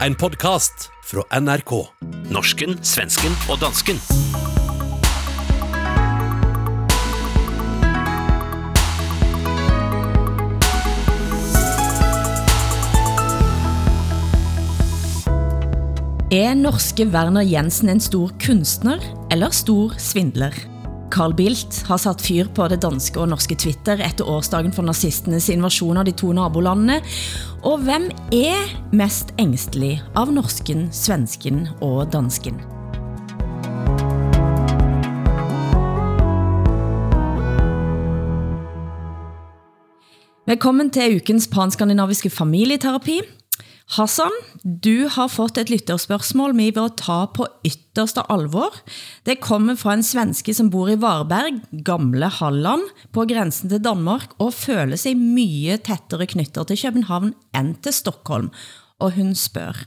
En podkast fra NRK. Norsken, svensken og dansken. Er norske Werner Jensen en stor kunstner eller stor svindler? Carl Bildt har sat fyr på det danske og norske Twitter efter årsdagen for nazisternes invasion av de to nabolandene. Og hvem er mest ængstelig av norsken, svensken og dansken? Velkommen til ukens panskandinaviske familieterapi. Hassan, du har fått et lytterspørgsmål vi vil ta på ytterste alvor. Det kommer fra en svenske som bor i Varberg, gamle Halland, på grænsen til Danmark, og føler sig mye tættere knyttet til København end til Stockholm. Og hun spørger,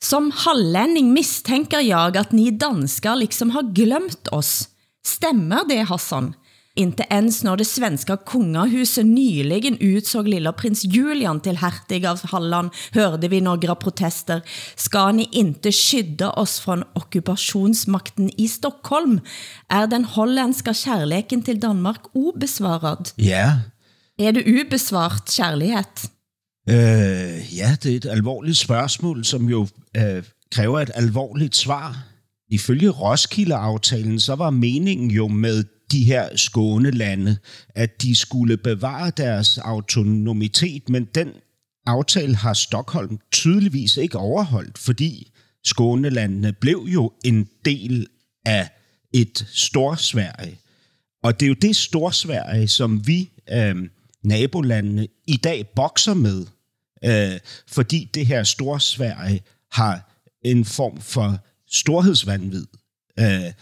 Som halländing mistænker jag att ni danskere liksom har glömt oss. Stemmer det, Hassan? Inte ens når det svenska kungahuset nyligen utsåg lilla prins Julian till hertig av Halland hörde vi några protester. Ska ni inte skydda oss från ockupationsmakten i Stockholm? Är den holländska kärleken till Danmark obesvarad? Ja, Er det ubesvart kærlighed? øh, ja, det er et alvorligt spørgsmål, som jo øh, kræver et alvorligt svar. Ifølge Roskilde-aftalen, så var meningen jo med de her skånelande, at de skulle bevare deres autonomitet, men den aftale har Stockholm tydeligvis ikke overholdt, fordi skånelandene blev jo en del af et Storsverige. Og det er jo det Storsverige, som vi, øh, nabolandene, i dag bokser med, øh, fordi det her Storsverige har en form for storhedsvandvid. Øh,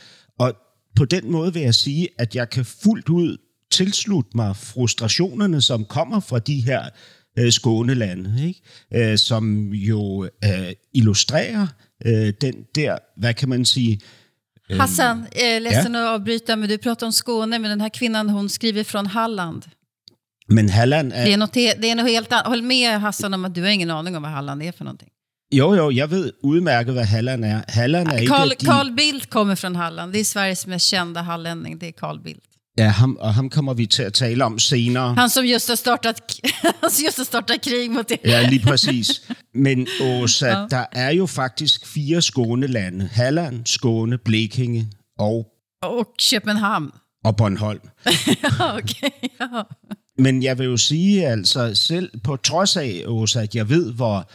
på den måde vil jeg sige, at jeg kan fuldt ud tilslutte mig frustrationerne, som kommer fra de her øh, skånelande, ikke? Øh, som jo øh, illustrerer øh, den der, hvad kan man sige, Hassan, eh, ledsen ja. att avbryta, men du pratar om Skåne, men den här kvinnan hon skriver från Halland. men Halland er... Det är något, det är något helt annat. Håll med Hassan om att du har ingen aning om vad Halland är för någonting. Jo, jo, jeg ved udmærket, hvad Halland er. Halland er Carl, de... Carl Bildt kommer från Halland. Det är Sveriges mest kända hallänning. Det är Carl Bildt. Ja, ham, og ham kommer vi til at tale om senere. Han som just har startat, han som just har startat krig mot det. Ja, lige præcis. Men Åsa, ja. der er jo faktisk fire skånelande. Halland, Skåne, Blekinge og, Och Köpenhamn. og Bornholm. Ja, okej. Ja. Men jeg vil jo sige, altså selv på trods af, Åsa, at jeg ved, hvor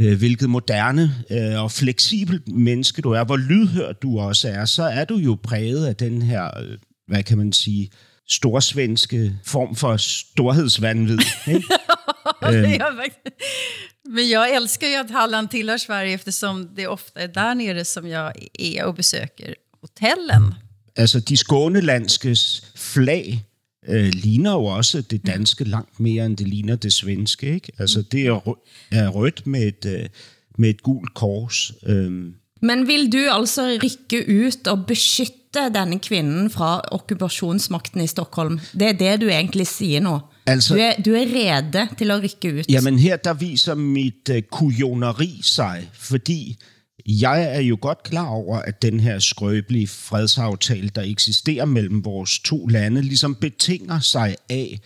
øh, hvilket moderne øh, og fleksibelt menneske du er, hvor lydhør du også er, så er du jo præget af den her, øh, hvad kan man sige, storsvenske form for storhedsvandvid. Ikke? Faktiskt. Men jag älskar ju att Halland tillhör Sverige eftersom det ofta är där nere som jag är och besöker hotellen. Altså, de skånelandskes flag øh, ligner jo også det danske langt mere, end det ligner det svenske. Ikke? Altså, det er, rø- er rødt med et, øh, med et gult kors. Øhm, Men vil du altså rykke ut og beskytte denne kvinden fra okkupationsmakten i Stockholm? Det er det, du egentlig siger nu. Altså- du, er, du er rede til at rykke ut. Jamen her, der viser mit øh, kujoneri sig, fordi jeg er jo godt klar over, at den her skrøbelige fredsaftale, der eksisterer mellem vores to lande, ligesom betinger sig af,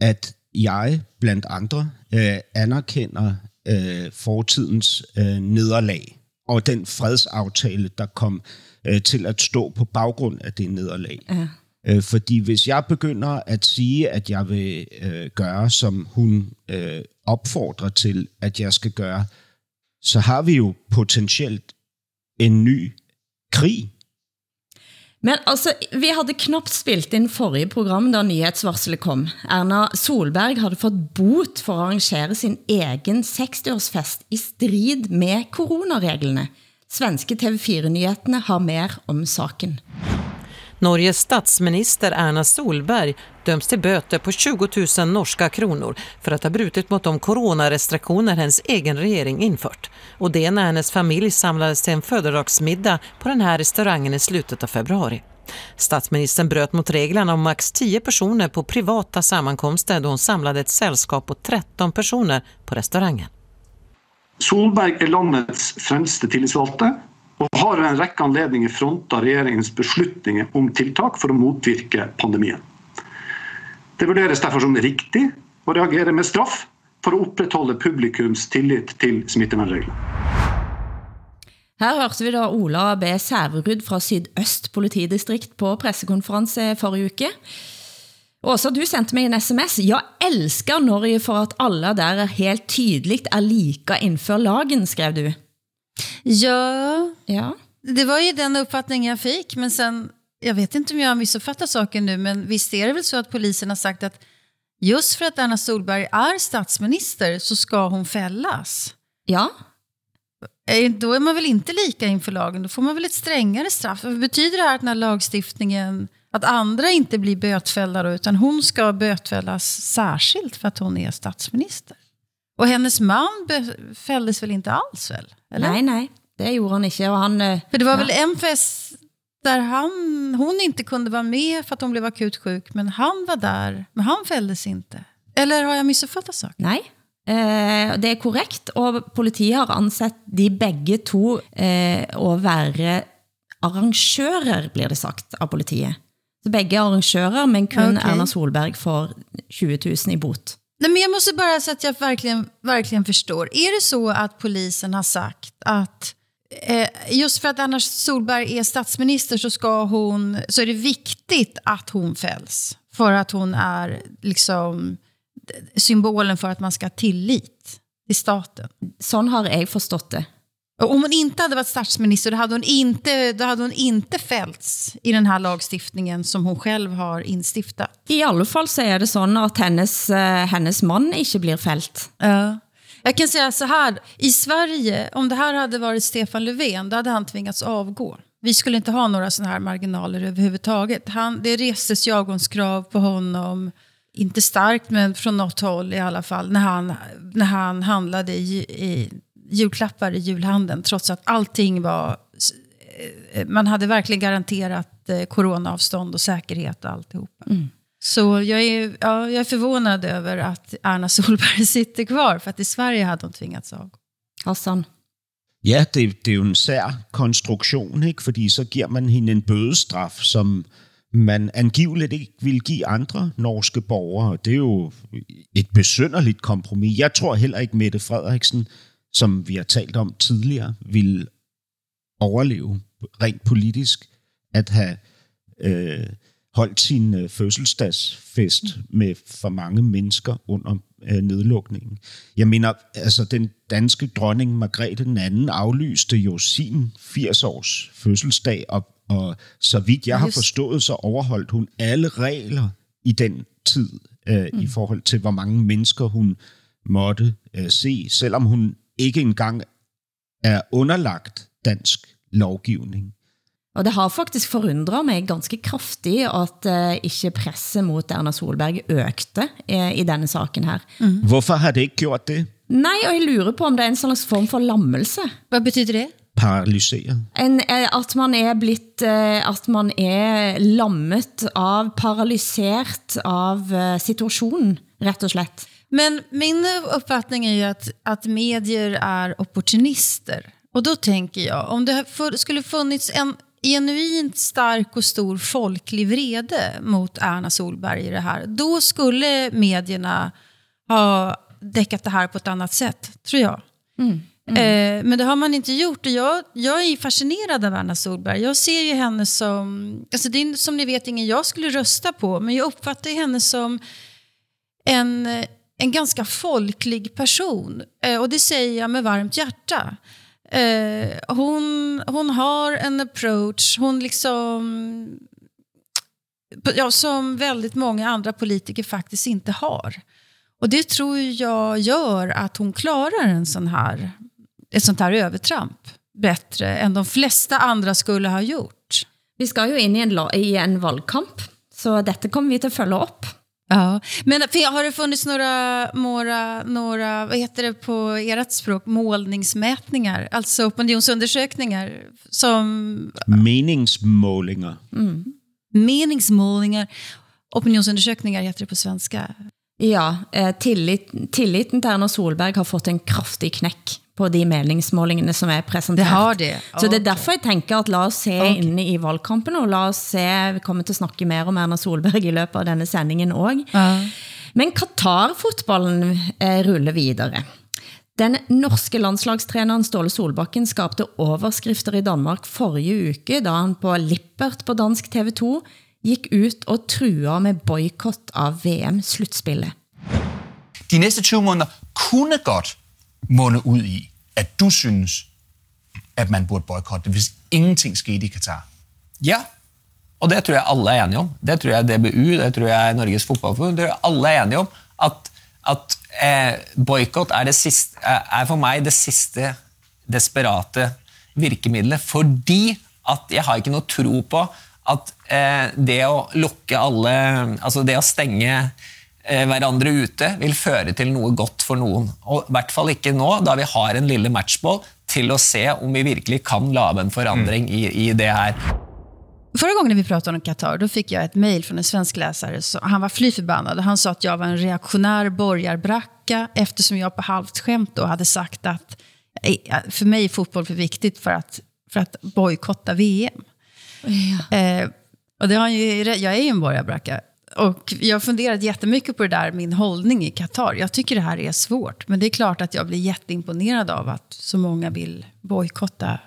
at jeg blandt andre øh, anerkender øh, fortidens øh, nederlag og den fredsaftale, der kom øh, til at stå på baggrund af det nederlag. Ja. Øh, fordi hvis jeg begynder at sige, at jeg vil øh, gøre, som hun øh, opfordrer til, at jeg skal gøre, så har vi jo potentielt en ny krig. Men altså, vi havde knapt spilt ind forrige program, da nyhedsvarslet kom. Erna Solberg havde fået bot for at arrangere sin egen 60-årsfest i strid med coronareglene. Svenske TV4-nyhetene har mer om saken. Norges statsminister Erna Solberg döms till böter på 20 000 norska kronor för att ha brutit mot de coronarestriktioner hennes egen regering infört. Och det när hennes familj samlades till en födelsedagsmiddag på den här restaurangen i slutet av februari. Statsministern bröt mot reglerna om max 10 personer på privata sammankomster då hon samlade ett sällskap på 13 personer på restaurangen. Solberg är landets främste tillitsvalgte og har ved en rekke anledninger fronta regjeringens beslutninger om tiltak for å motvirke pandemien. Det vurderes derfor som riktig å reagere med straff for å opprettholde publikums tillit til smittevernreglene. Her hørte vi da Ola B. Sæverud fra Sydøst politidistrikt på pressekonferense forrige uke. Åsa, du sendte mig en sms. Jeg elsker Norge for at alle der helt tydeligt er lika inför lagen, skrev du. Ja, Ja. det var ju den uppfattning jag fick. Men sen, jag vet inte om jag har missuppfattat saken nu, men visst är det väl så att polisen har sagt att just för att Anna Solberg är statsminister så ska hon fällas. Ja, Då är man väl inte lika inför lagen, då får man väl ett strängare straff. Betyder det här att den här lagstiftningen, att andra inte blir bötfällda då, utan hon ska bötfällas särskilt för att hon är statsminister? Och hennes man fälldes väl inte alls väl? Eller? nej, nej, det gjorde han ikke. Og han, eh, För det var ja. väl en fest där han, hon inte kunde vara med för att hon blev akut sjuk, men han var där, men han fälldes inte. Eller har jag missuppfattat saken? Nej, eh, det er korrekt, og politiet har ansett de begge to eh, å være arrangører, blir det sagt av politiet. Så begge er arrangører, men kun Ok. Erna Solberg får 20 000 i bot. Nej, men jag måste bara så att jag verkligen, verkligen förstår. Är det så att polisen har sagt att eh, just för att Anna Solberg är statsminister så, ska hon, så är det viktigt att hon fälls? För att hon är liksom symbolen för att man ska ha tillit i staten? Sån har jag förstått det. Om hon inte hade varit statsminister då hade hon inte, då hade hon inte fällts i den här lagstiftningen som hon själv har instiftat. I alle fall så er det sånn at hennes, eh, hennes mann ikke blir felt. Ja. Jag kan säga så här, i Sverige, om det här hade varit Stefan Löfven, då hade han tvingats avgå. Vi skulle inte ha några sådana här marginaler överhuvudtaget. Han, det restes ju avgångskrav på honom, inte starkt men från något håll i alla fall, när han, när han handlade i, i julklappar i julhandeln, trots att allting var... eh, Man hade verkligen garanterat eh, coronaavstånd och säkerhet och alltihopa. Så jag är, ja, jag är förvånad över att Erna Solberg sitter kvar, för att i Sverige hade hon tvingats avgå. Hassan. Ja, det, det er jo en sær konstruktion, ikke? fordi så giver man hende en bødestraf, som man angiveligt ikke vil give andre norske borgere. Det er jo et besynderligt kompromis. Jeg tror heller ikke, Mette Frederiksen, som vi har talt om tidligere, vil overleve rent politisk at have øh, holdt sin øh, fødselsdagsfest med for mange mennesker under øh, nedlukningen. Jeg mener, altså den danske dronning Margrethe den anden aflyste jo sin 80-års fødselsdag, og, og så vidt jeg har forstået, så overholdt hun alle regler i den tid, øh, mm. i forhold til hvor mange mennesker hun måtte øh, se, selvom hun ikke engang er underlagt dansk lovgivning. Og det har faktisk forundret mig ganske kraftigt, at eh, ikke presset mot Erna Solberg økte eh, i denne saken her. Hvorfor har det ikke gjort det? Nej, og jeg lurer på, om det er en slags form for lammelse. Vad betyder det? Paralyseret. En, eh, at man er blitt, at man er lammet av, paralysert av situationen, rätt och slett. Men min uppfattning är ju att, att medier är opportunister. Och då tänker jag, om det skulle funnits en genuint stark och stor folklig vrede mot Erna Solberg i det här, då skulle medierna ha däckat det här på ett annat sätt, tror jag. Eh, men det har man inte gjort. Och jag, jag är fascinerad av Erna Solberg. Jag ser ju henne som... Alltså det är som ni vet ingen jag skulle rösta på, men jag uppfattar henne som en, en ganska folklig person. Eh, och det säger jag med varmt hjärta. Eh, hon, hon har en approach, hon liksom... Ja, som väldigt många andra politiker faktiskt inte har. Och det tror jag gör att hon klarar en sån här, ett sånt här övertramp bättre än de flesta andra skulle ha gjort. Vi ska ju in i en, i en valkamp, så detta kommer vi att följa upp. Ja, men har det funnits några, några, några, vad heter det på ert språk, målningsmätningar, alltså opinionsundersökningar som Meningsmålinger. meningsmålningar, opinionsundersökningar heter det på svenska. Ja, eh, tillit, tilliten til Erna Solberg har fått en kraftig knæk på de meningsmålingene som er præsenteret. Det har det? Så det er derfor jeg tænker at lad os se okay. inne i valgkampen, og lad os se, vi kommer til at snakke mere om Erna Solberg i løbet av denne sendingen også. Ja. Men Qatar-fotballen eh, ruller videre. Den norske landslagstræneren Ståle Solbakken skabte overskrifter i Danmark forrige uke, da han på Lippert på dansk TV2 gik ut og truer med boykott av VM-slutspillet. de næste 20 måneder kunne godt munde ud i, at du synes, at man burde boykotte, hvis ingenting skete i Katar. Ja, og det tror jeg alle er enige om. Det tror jeg DBU, det tror jeg Norges Fotballforbund, det tror jeg alle er enige om. At, at eh, boykott er, det siste, er for meg det siste desperate virkemidlet, fordi at jeg har ikke noe tro på at eh, det å lukke alle, altså det å stenge hverandre ute, vil føre til noe godt for noen. Og i hvert fall ikke nå, da vi har en lille matchball, til å se om vi virkelig kan lave en forandring i, i det her. Förra gången vi pratade om Qatar, då fick jag ett mejl från en svensk läsare. Så han var fly förbannad. Han sa att jag var en reaktionär borgarbracka eftersom jag på halvt skämt då hade sagt att eh, för mig är fotboll för viktigt för att, för att bojkotta VM. Eh, och det har han ju, jag är ju en borgarbracka. Och jag har funderat jättemycket på det där, min hållning i Qatar. Jag tycker det här är svårt. Men det är klart att jag blir jätteimponerad av att så många vill bojkotta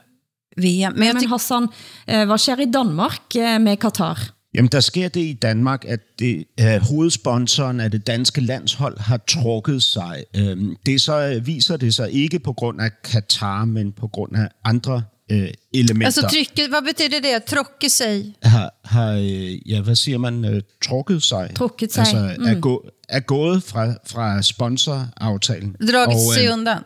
VM. Men jag Men tycker Hassan, eh, hvad sker i Danmark eh, med Qatar? Jamen, der sker det i Danmark, at det, øh, hovedsponsoren af det danske landshold har trukket sig. Øhm, det så øh, viser det sig ikke på grund af Katar, men på grund af andre øh, elementer. Alltså trycket, vad betyder det? Tråcke sig? har, har øh, ja, hvad siger man, øh, trukket sig. Trukket sig, Altså er, gå, er gået fra, fra sponsoraftalen. Dragit Og, sig øh, undan?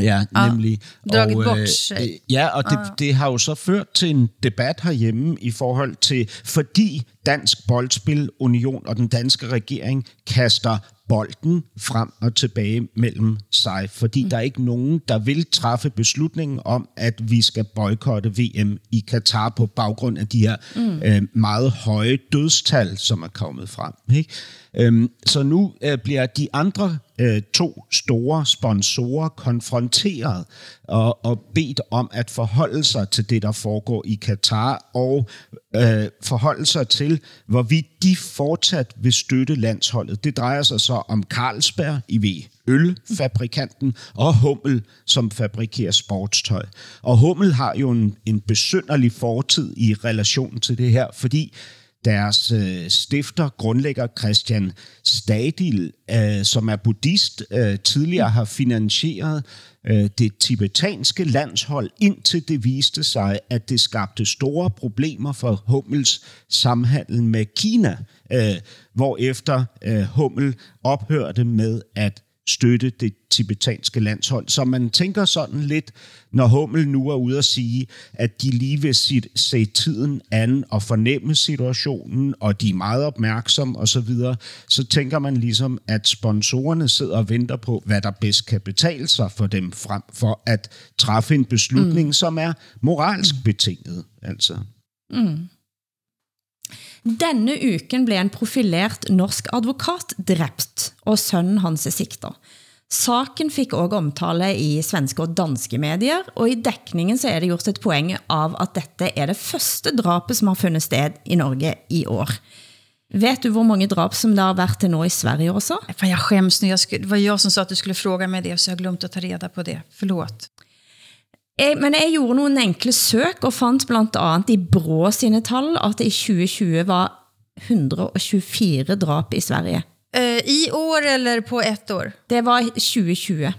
Ja, Ah, nemlig. dragit og, bort øh, sig. Ja, og det, det har jo så ført til en debat herhjemme i forhold til, fordi Dansk Boldspil Union og den danske regering kaster bolden frem og tilbage mellem sig, fordi mm. der er ikke nogen, der vil træffe beslutningen om, at vi skal boykotte VM i Katar på baggrund af de her mm. øh, meget høje dødstal, som er kommet frem. Ikke? Øhm, så nu øh, bliver de andre øh, to store sponsorer konfronteret og, og bedt om at forholde sig til det, der foregår i Katar, og øh, forholde sig til, hvorvidt de fortsat vil støtte landsholdet. Det drejer sig så om Carlsberg i V, ølfabrikanten, og Hummel, som fabrikerer sportstøj. Og Hummel har jo en, en besynderlig fortid i relation til det her, fordi deres øh, stifter, grundlægger Christian Stadil, øh, som er buddhist, øh, tidligere har finansieret øh, det tibetanske landshold, indtil det viste sig, at det skabte store problemer for Hummels samhandel med Kina, øh, hvorefter øh, Hummel ophørte med at støtte det tibetanske landshold. Så man tænker sådan lidt, når Hummel nu er ude at sige, at de lige vil sit, se tiden an og fornemme situationen, og de er meget opmærksomme osv., så, videre, så tænker man ligesom, at sponsorerne sidder og venter på, hvad der bedst kan betale sig for dem frem for at træffe en beslutning, mm. som er moralsk betinget. Altså. Denne uken blev en profilert norsk advokat dræbt, og sønnen hans er sigtet. Saken fik også omtale i svenske og danske medier, og i dækningen så er det gjort et poeng av at dette er det første drapet som har fundet sted i Norge i år. Vet du hvor mange drab som det har været til nu i Sverige også? Fan, jag skäms nu. Jag det var jag som sa att du skulle fråga mig det, så jag har glömt att ta reda på det. Förlåt. Jeg, men jeg gjorde nogle enkle søk og fandt blandt andet i Brå sine tal, at det i 2020 var 124 drap i Sverige. Eh, I år eller på ett år? Det var 2020.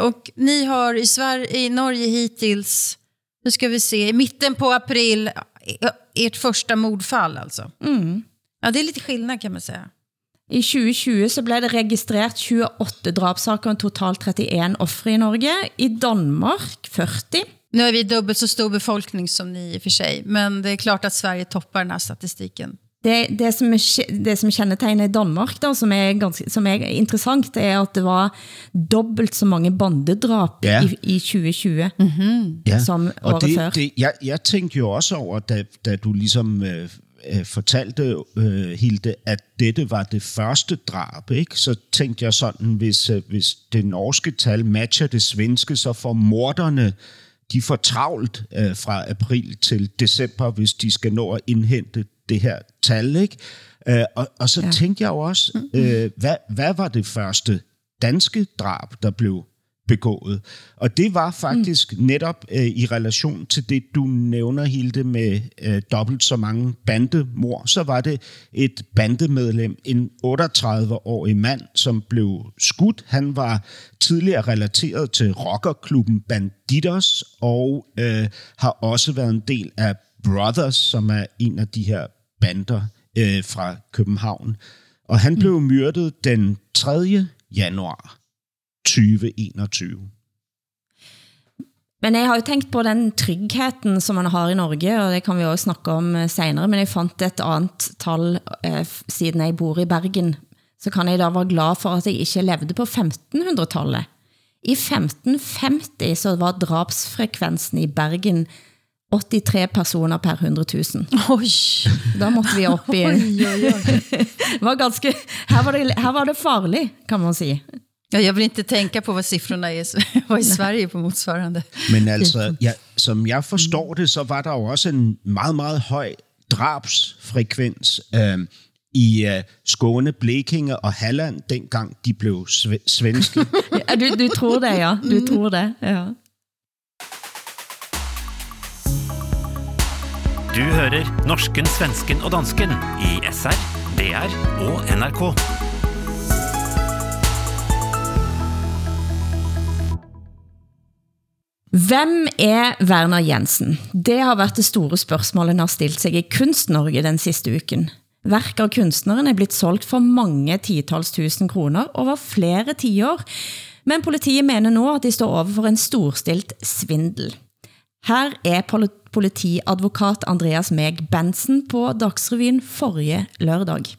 Och ni har i, Sverige, i Norge hittills, nu ska vi se, i mitten på april, eh, ert första mordfall alltså. Ja, det är lite skillnad kan man säga. I 2020 så blev det registreret 28 drabsaker og totalt 31 ofre i Norge. I Danmark 40. Nu är vi dubbelt så stor befolkning som ni i och för sig, men det är klart att Sverige toppar den här statistiken. Det, det, som, er, det som kjennetegner Danmark, da, som, er ganske, som er interessant, er at det var dobbelt så mange bandedrab Ja. i, i 2020 Ja, som og året det, før. Det, jeg, jeg tænkte jo også over, da, da du ligesom øh, øh, fortalte, øh, Hilde, at dette var det første drab, ikke? så tænkte jeg sådan, hvis, øh, hvis det norske tal matcher det svenske, så får morderne de får travlt øh, fra april til december, hvis de skal nå at indhente det her tal. Ikke? Øh, og, og så ja. tænkte jeg jo også, øh, hvad, hvad var det første danske drab, der blev begået. Og det var faktisk mm. netop øh, i relation til det, du nævner, Hilde, med øh, dobbelt så mange bandemor. Så var det et bandemedlem, en 38-årig mand, som blev skudt. Han var tidligere relateret til rockerklubben Banditos, og øh, har også været en del af Brothers, som er en af de her bander øh, fra København. Og han blev mm. myrdet den 3. januar 2021. Men jeg har jo tænkt på den tryggheten, som man har i Norge, og det kan vi også snakke om eh, senere, men jeg fandt et andet tal, eh, siden jeg bor i Bergen, så kan jeg da være glad for, at jeg ikke levede på 1500-tallet. I 1550 så var drabsfrekvensen i Bergen 83 personer per 100 000. Oj! Da måtte vi op i... Oj, oj, oj. Det var ganske, her, var det, her var det farligt, kan man sige. Ja, jag vill inte tänka på vad siffrorna är var i Sverige på motsvarande. Men altså, ja, som jeg forstår det, så var der jo også en meget, meget høj drabsfrekvens øh, i øh, Skåne, Blekinge og Halland, dengang de blev sve- svenske. Ja, du, du tror det, ja. Du tror det, ja. Du hører norsken, svensken og dansken i SR, DR og NRK. Hvem er Werner Jensen? Det har været det store spørgsmål, han har stilt sig i Kunst-Norge den sidste uken. Værk av kunstneren er blitt solgt for mange titals tusen kroner over flere tiår, men politiet mener nu, at de står overfor en storstilt svindel. Her er pol- politiadvokat Andreas Meg Bensen på Dagsrevyen forrige lørdag.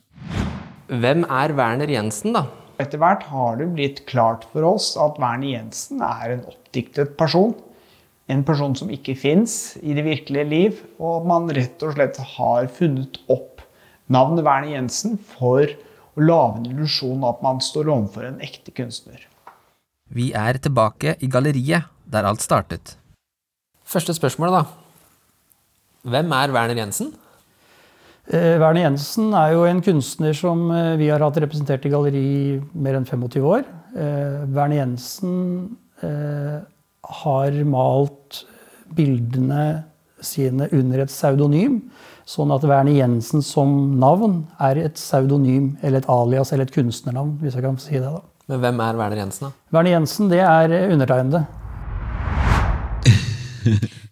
Hvem er Werner Jensen, da? Etter hvert har det blitt klart for oss at Werner Jensen er en oppdiktet person. En person som ikke fins i det virkelige liv, og at man rett og slett har funnet opp navnet Werner Jensen for å lage en illusjon av at man står overfor en ekte kunstner. Vi er tilbake i galleriet, der alt startet. Første spørsmål, da. Hvem er Werner Jensen? Eh, Werner Jensen er jo en kunstner som eh, vi har hatt representert i galleri mer enn 25 år. Eh, Werner Jensen eh, har malt bildene sine under et pseudonym, sånn at Werner Jensen som navn er et pseudonym, eller et alias, eller et kunstnernavn, hvis jeg kan si det. da. Men hvem er Werner Jensen, da? Werner Jensen, det er undertegnede.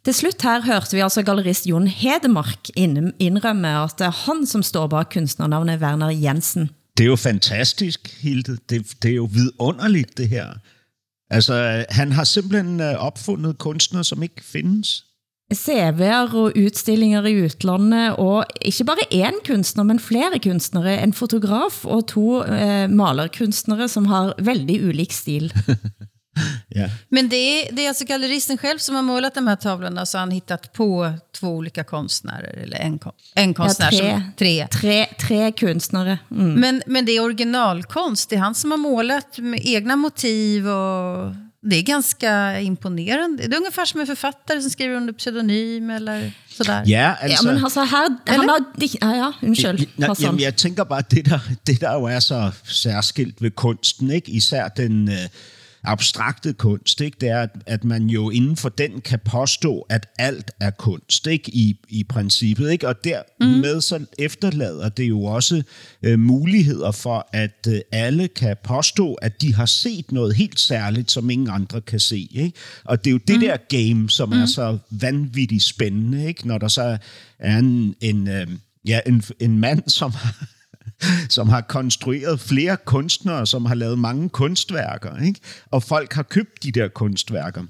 Til slut her hørte vi altså gallerist Jon Hedemark inn- indrømme, at det er han som står bag kunstnernavnet Werner Jensen. Det er jo fantastisk, Hilde. Det, det er jo vidunderligt, det her. Altså, han har simpelthen øh, opfundet kunstnere, som ikke findes. CV'er og udstillinger i utlandet, og ikke bare én kunstner, men flere kunstnere, en fotograf og to eh, malerkunstnere, som har veldig ulik stil. Ja. Men det är, det är alltså galleristen själv som har målat de här tavlorna så har han hittat på två olika konstnärer, eller en, en konstnär. tre. Som, tre. Tre, tre kunstnere. Mm. Men, men det är originalkonst, det är han som har målat med egna motiv och det är ganska imponerande. Det är ungefär som en författare som skriver under pseudonym eller sådär. Ja, Ja, altså... men altså her... Han har, ja, ja, undskyld. Hassan. jamen, jeg tænker bare, det der, det der jo er så særskilt ved kunsten, ikke? især den øh, abstrakte kunst, ikke? det er, at, at man jo inden for den kan påstå, at alt er kunst ikke? I, i princippet. Ikke? Og dermed så efterlader det jo også øh, muligheder for, at øh, alle kan påstå, at de har set noget helt særligt, som ingen andre kan se. Ikke? Og det er jo det der game, som er så vanvittigt spændende, ikke? når der så er en, en, øh, ja, en, en mand, som har som har konstrueret flere kunstnere, som har lavet mange kunstværker, ikke? og folk har købt de der kunstværker.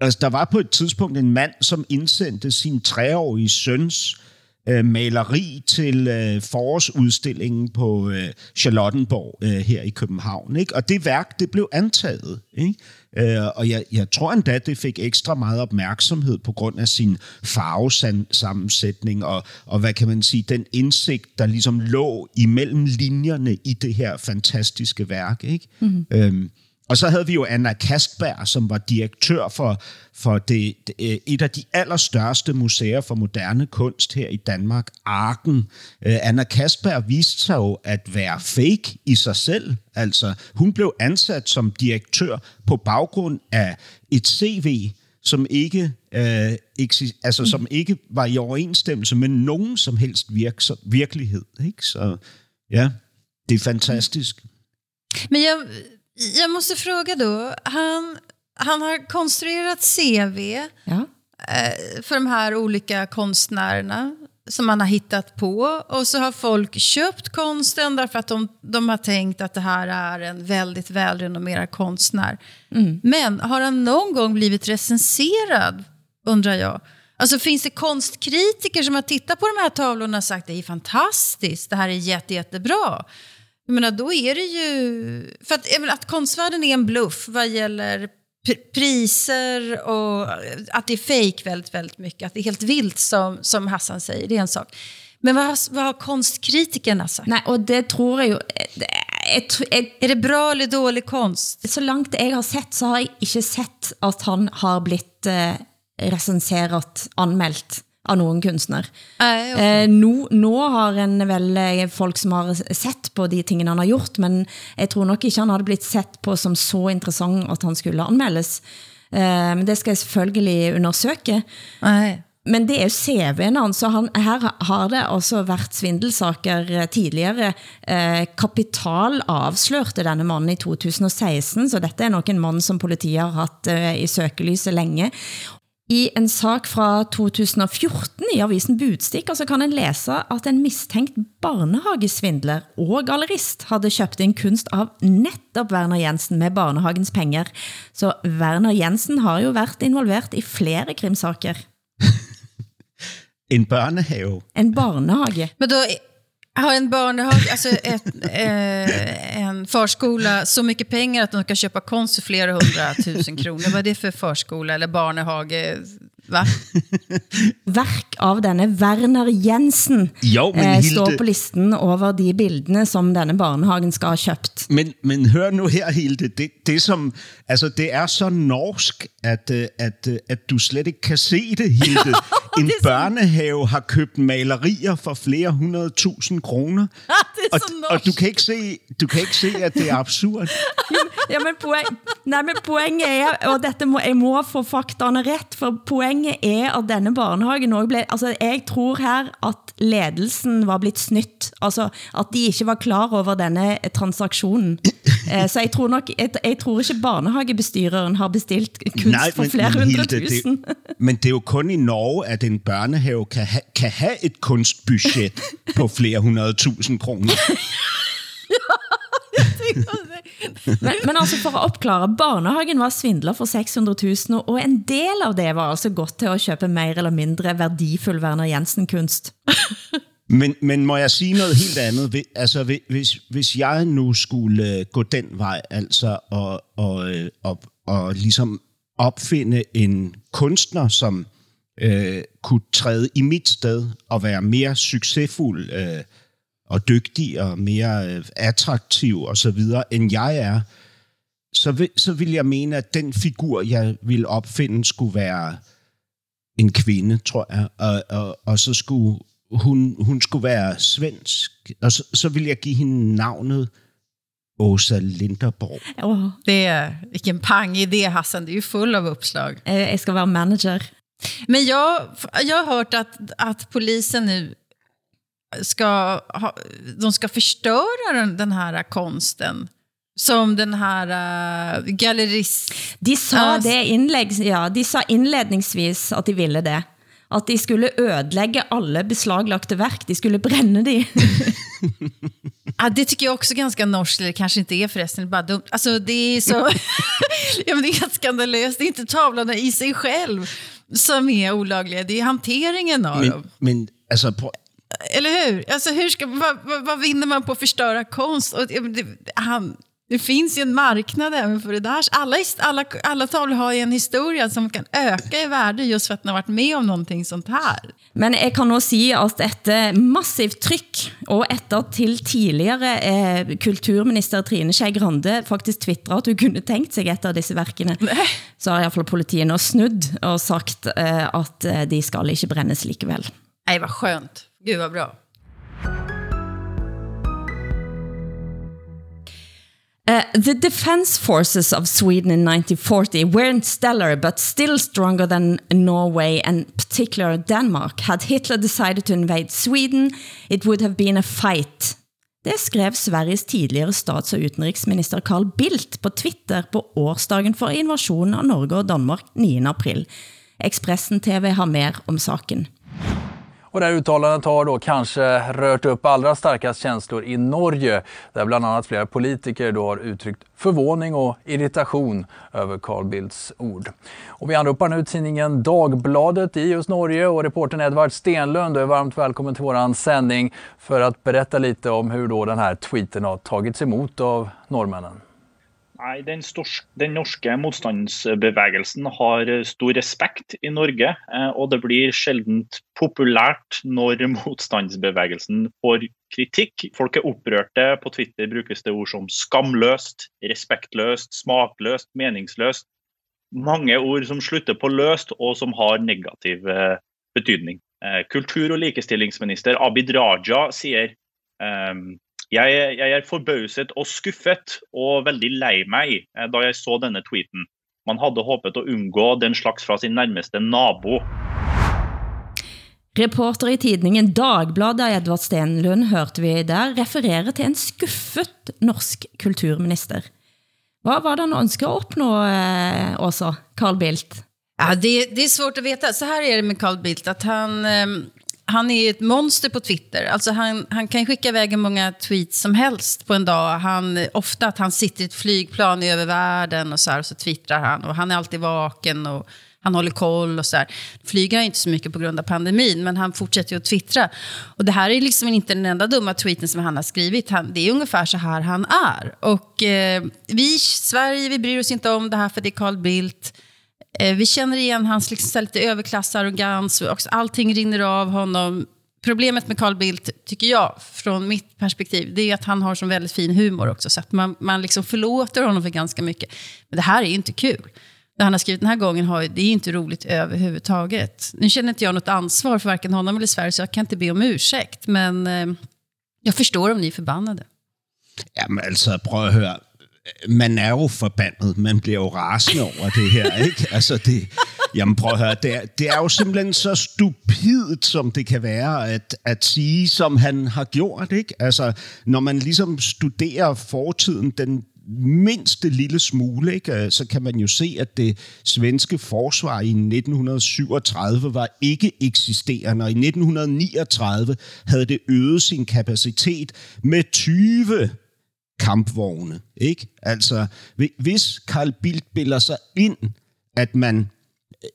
Altså, der var på et tidspunkt en mand, som indsendte sin treårige søns øh, maleri til øh, forårsudstillingen på øh, Charlottenborg øh, her i København. Ikke? Og det værk, det blev antaget. Ikke? Øh, og jeg, jeg tror endda, det fik ekstra meget opmærksomhed på grund af sin farvesammensætning og, og hvad kan man sige, den indsigt, der ligesom lå imellem linjerne i det her fantastiske værk. Ikke? Mm-hmm. Øhm, og så havde vi jo Anna Kastberg, som var direktør for, for det, det, øh, et af de allerstørste museer for moderne kunst her i Danmark, Arken. Øh, Anna Kastberg viste sig jo at være fake i sig selv. Altså, hun blev ansat som direktør på baggrund af et CV, som ikke, øh, eksist, altså, som ikke var i overensstemmelse med nogen som helst virk- virkelighed. Ikke? Så ja, det er fantastisk. Men jeg jag måste fråga då. Han, han har konstruerat CV Ja. eh, för de här olika konstnärerna som han har hittat på. Och så har folk köpt konsten därför att de, de har tänkt att det här är en väldigt välrenommerad konstnär. Men har han någon gång blivit recenserad, undrar jag? Alltså finns det konstkritiker som har tittat på de här tavlorna och sagt det är fantastiskt, det här är jätte, jättebra. Jag menar, då är det ju... För att, jag menar, att konstvärlden är en bluff vad gäller pr- priser och att det är fake väldigt, väldigt mycket. Att det är helt vilt som, som Hassan säger, det är en sak. Men vad har, vad har konstkritikerna sagt? Nei, og det tror jeg, tr- jeg, Är det bra eller dålig konst? Så langt jeg har sett, så har jeg ikke sett at han har blitt eh, resenseret, anmeldt av noen kunstner. Nej, okej. Eh, nå, nå har en vel eh, folk som har sett på de tingene han har gjort, men jeg tror nok ikke han hadde blitt sett på som så interessant at han skulle anmeldes. Eh, men det skal jeg selvfølgelig undersøke. Nej. Men det er jo CV-en hans, så han, her har det også vært svindelsaker eh, tidligere. Eh, Kapital avslørte denne mannen i 2016, så dette er nok en mann som politiet har hatt eh, i søkelyset lenge. I en sak fra 2014 i avisen Budstikker så kan en lese at en mistenkt barnehagesvindler og gallerist hadde kjøpt inn kunst av nettopp Werner Jensen med barnehagens penger. Så Werner Jensen har jo vært involvert i flere krimsaker. En børnehave. En barnehage. Men då har en barnehage, alltså ett, eh, en förskola så mycket pengar att de kan köpa konst för flera hundratusen kronor. Vad är det för förskola eller barnehage? Verk av denne Werner Jensen Jo, men eh, Hilde- står på listen over de bildene som denne barnehagen skal ha købt. Men, men hør nu her, Hilde. Det, det, som, altså, det er så norsk, at, øh, at, øh, at du slet ikke kan se det, Hilde. En børnehave har købt malerier for flere hundrede tusind kroner. og, og du kan ikke se, du kan ikke se, at det er absurd. Ja, men, poeng, nei, men poenget er, og dette må, jeg må få faktaene rett, for poenget er at denne barnehagen også ble, altså jeg tror her at ledelsen var blitt snytt, altså at de ikke var klar over denne transaksjonen. Eh, Så jeg tror nok, jeg, jeg tror ikke barnehagebestyreren har bestilt kunst for flere hundre Hilde, tusen. det, men det er jo kun i Norge, at en børnehave kan, ha, kan have et kunstbudget på flere hundrede tusind kroner. Men, men altså for å oppklare, barnehagen var svindler for 600 000, og en del av det var altså gått til å kjøpe mer eller mindre verdifull Werner Jensen-kunst. Men, men må jeg sige noget helt andet? Altså, hvis- hvis, jeg nu skulle øh, gå den vej, altså, og, og, øh, og, og ligesom opfinde en kunstner, som øh, kunne træde i mit sted og være mere succesfuld øh, og dygtig og mere øh, attraktiv og så videre, end jeg er, så vil, så vil jeg mene, at den figur, jeg ville opfinde, skulle være en kvinde, tror jeg. Og, og, og så skulle hun, hun skulle være svensk. Og så, så vil jeg give hende navnet Åsa Linderborg. Åh, Det är, vilken pangidé Hassan, det är ju full av uppslag. eh, jeg skal være manager. Men jag, jag har hört att, att polisen nu ska, ha, de ska förstöra den, den här konsten. Som den här uh, gallerist... De sa, det innlegg, ja, de sa innledningsvis at de ville det. At de skulle ødelægge alle beslaglagte verk. De skulle brænde de. Ja, det tycker jag också är ganska norskt, eller kanske inte är förresten, det är bara dumt. Alltså det är så... ja, men det är helt skandalöst, det är inte tavlorna i sig själv som är olagliga, det är hanteringen av Men, dem. men Altså, prøv, Eller hur? Alltså, hur ska, vad, vad, vad vinner man på att förstöra konst? Och, det- han, det finns ju en marknad även för det där. Alla, alla, alla tavlor har ju en historia som kan öka i värde just för att den har varit med om någonting sånt här. Men jeg kan nå si at etter massivt trykk, og etter til tidligere eh, kulturminister Trine Skei Grande faktisk twittra at hun kunne tenkt seg et av disse verkene, så har i hvert fall politiet nå snudd og sagt eh, at eh, de skal ikke brennes likevel. Nej, vad skönt. Gud vad bra. Uh, the defense forces of Sweden in 1940 weren't stellar, but still stronger than Norway and particular Denmark. Had Hitler decided to invade Sweden, it would have been a fight. Det skrev Sveriges tidligere stats- og utenriksminister Carl Bildt på Twitter på årsdagen for invasjonen av Norge og Danmark 9. april. Expressen TV har mer om saken. Och det här uttalandet har då kanske rört upp allra starkast känslor i Norge där bland annat flera politiker då har uttryckt förvåning och irritation över Carl Bildts ord. Och vi anropar nu tidningen Dagbladet i just Norge och reportern Edvard Stenlund är varmt välkommen till våran sändning för att berätta lite om hur då den här tweeten har tagits emot av norrmännen. Nei, den, stors, den norske motstandsbevegelsen har eh, stor respekt i Norge, eh, og det blir sjelden populært når motstandsbevegelsen får kritikk. Folk er opprørte. På Twitter brukes det ord som skamløst, respektløst, smakløst, meningsløst. Mange ord som slutter på løst, og som har negativ eh, betydning. Kultur- og likestillingsminister Abid Raja sier ehm, jeg, jeg er forbauset og skuffet og veldig lei meg eh, da jeg så denne tweeten. Man hadde håpet å unngå den slags fra sin nærmeste nabo. Reporter i tidningen Dagbladet Edvard Stenlund hørte vi der referere til en skuffet norsk kulturminister. Vad var det han önskar uppnå, eh, Åsa? Carl Bildt? Ja, det, det är svårt att veta. Så här är det med Carl Bildt, att han, ehm, han är ett monster på Twitter. Alltså han, han kan skicka iväg hur många tweets som helst på en dag. Han, ofta att han sitter i ett flygplan över världen och så här, och så twittrar han. Och han är alltid vaken och han håller koll och så här. Flyger han inte så mycket på grund av pandemin, men han fortsätter ju att twittra. Och det här är liksom inte den enda dumma tweeten som han har skrivit. Han, det är ungefär så här han är. Och eh, vi i Sverige, vi bryr oss inte om det här för det är Carl Bildt. Eh, Vi känner igen hans liksom, lite överklassarrogans. och också Allting rinner av honom. Problemet med Carl Bildt, tycker jag, från mitt perspektiv, det är att han har så väldigt fin humor också. Så att man, man liksom förlåter honom för ganska mycket. Men det här är inte kul. Det han har skrivit den här gången har, det är inte roligt överhuvudtaget. Nu känner inte jag något ansvar för varken honom eller Sverige, så jag kan inte be om ursäkt. Men eh, jag förstår om ni är förbannade. Jamen altså, prøv at høre. Man er jo forbandet. Man bliver jo rasende over det her, ikke? Altså, det, jamen prøv at høre. Det er, det er jo simpelthen så stupidt, som det kan være, at, at sige, som han har gjort, ikke? Altså, når man ligesom studerer fortiden, den mindste lille smule, ikke? øh, så kan man jo se, at det svenske forsvar i 1937 var ikke eksisterende, og i 1939 havde det øget sin kapacitet med 20 kampvogne. Ikke? Altså, hvis Karl Bildt bilder sig ind, at man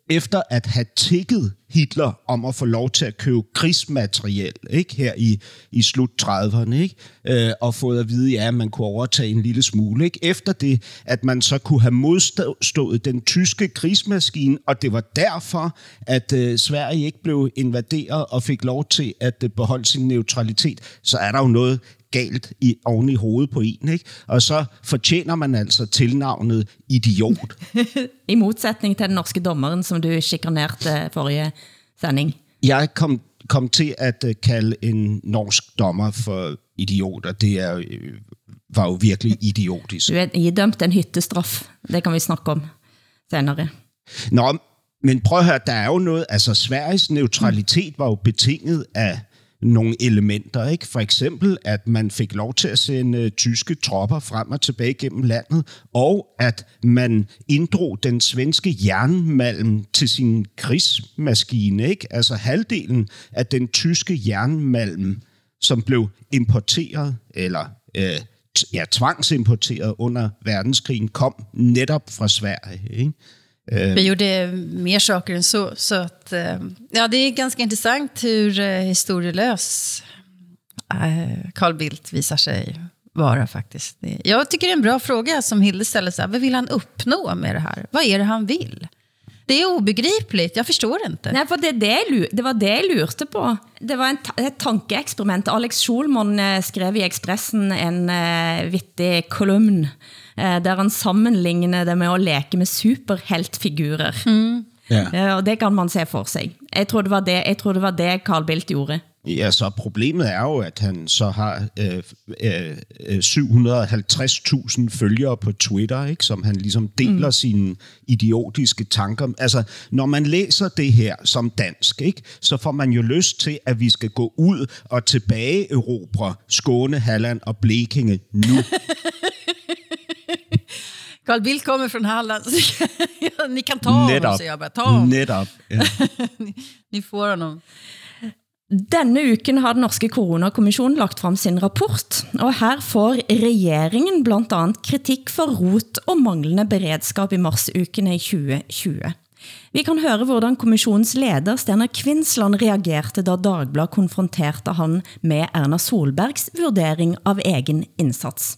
efter at have tikket Hitler om at få lov til at købe krigsmateriel ikke? her i, i slut 30'erne, ikke? Øh, og fået at vide, ja, at man kunne overtage en lille smule. Ikke? Efter det, at man så kunne have modstået den tyske krigsmaskine, og det var derfor, at øh, Sverige ikke blev invaderet og fik lov til at øh, beholde sin neutralitet, så er der jo noget galt i, oven i hovedet på en. Ikke? Og så fortjener man altså tilnavnet idiot. I modsætning til den norske dommeren, som du chikanerede forrige sending. Jeg kom, kom til at øh, kalde en norsk dommer for idiot, og det er, øh, var jo virkelig idiotisk. Du er idømt en hyttestraff. Det kan vi snakke om senere. Nå, men prøv at høre, der er jo noget, altså Sveriges neutralitet var jo betinget af nogle elementer, ikke? For eksempel, at man fik lov til at sende øh, tyske tropper frem og tilbage gennem landet, og at man inddrog den svenske jernmalm til sin krigsmaskine, ikke? Altså halvdelen af den tyske jernmalm, som blev importeret, eller øh, t- ja, tvangsimporteret under verdenskrigen, kom netop fra Sverige. Ikke? Øh, Vi gjorde mer saker än så. så att, eh, ja, det är ganska intressant hur eh, historielös eh, Carl Bildt visar sig vara faktiskt. Jag tycker det är en bra fråga som Hilde ställer. Så här, vad vill han uppnå med det här? Vad är det han vill? Det är obegripligt, jag förstår inte. Nej, for det, er det, jeg det var det jeg lurte på. Det var en, et tankeeksperiment. Alex Schulman eh, skrev i Expressen en eh, vittig kolumn, eh, der han sammenligner det med at leke med superheltfigurer. Ja. Eh, og det kan man se for sig. Jeg tror, det var det, jeg tror, det, var det Carl Bildt gjorde. Ja, så problemet er jo, at han så har øh, øh, øh, 750.000 følgere på Twitter, ikke, som han ligesom deler mm. sine idiotiske tanker. Altså, når man læser det her som dansk, ikke, så får man jo lyst til, at vi skal gå ud og tilbage erobre Skåne, Halland og Blekinge nu. Carl Bildt kommer från Halland. Ni kan ta honom, Netop. säger jag bara. Ta honom. Netop. Ja. Ni, ni får honom. Denne uken har den norske coronakommissionen lagt frem sin rapport, og her får regeringen blandt andet kritik for rot og manglende beredskap i marsukene i 2020. Vi kan høre hvordan kommissionens leder Stener Kvinsland reagerte da Dagblad konfronterte han med Erna Solbergs vurdering av egen indsats.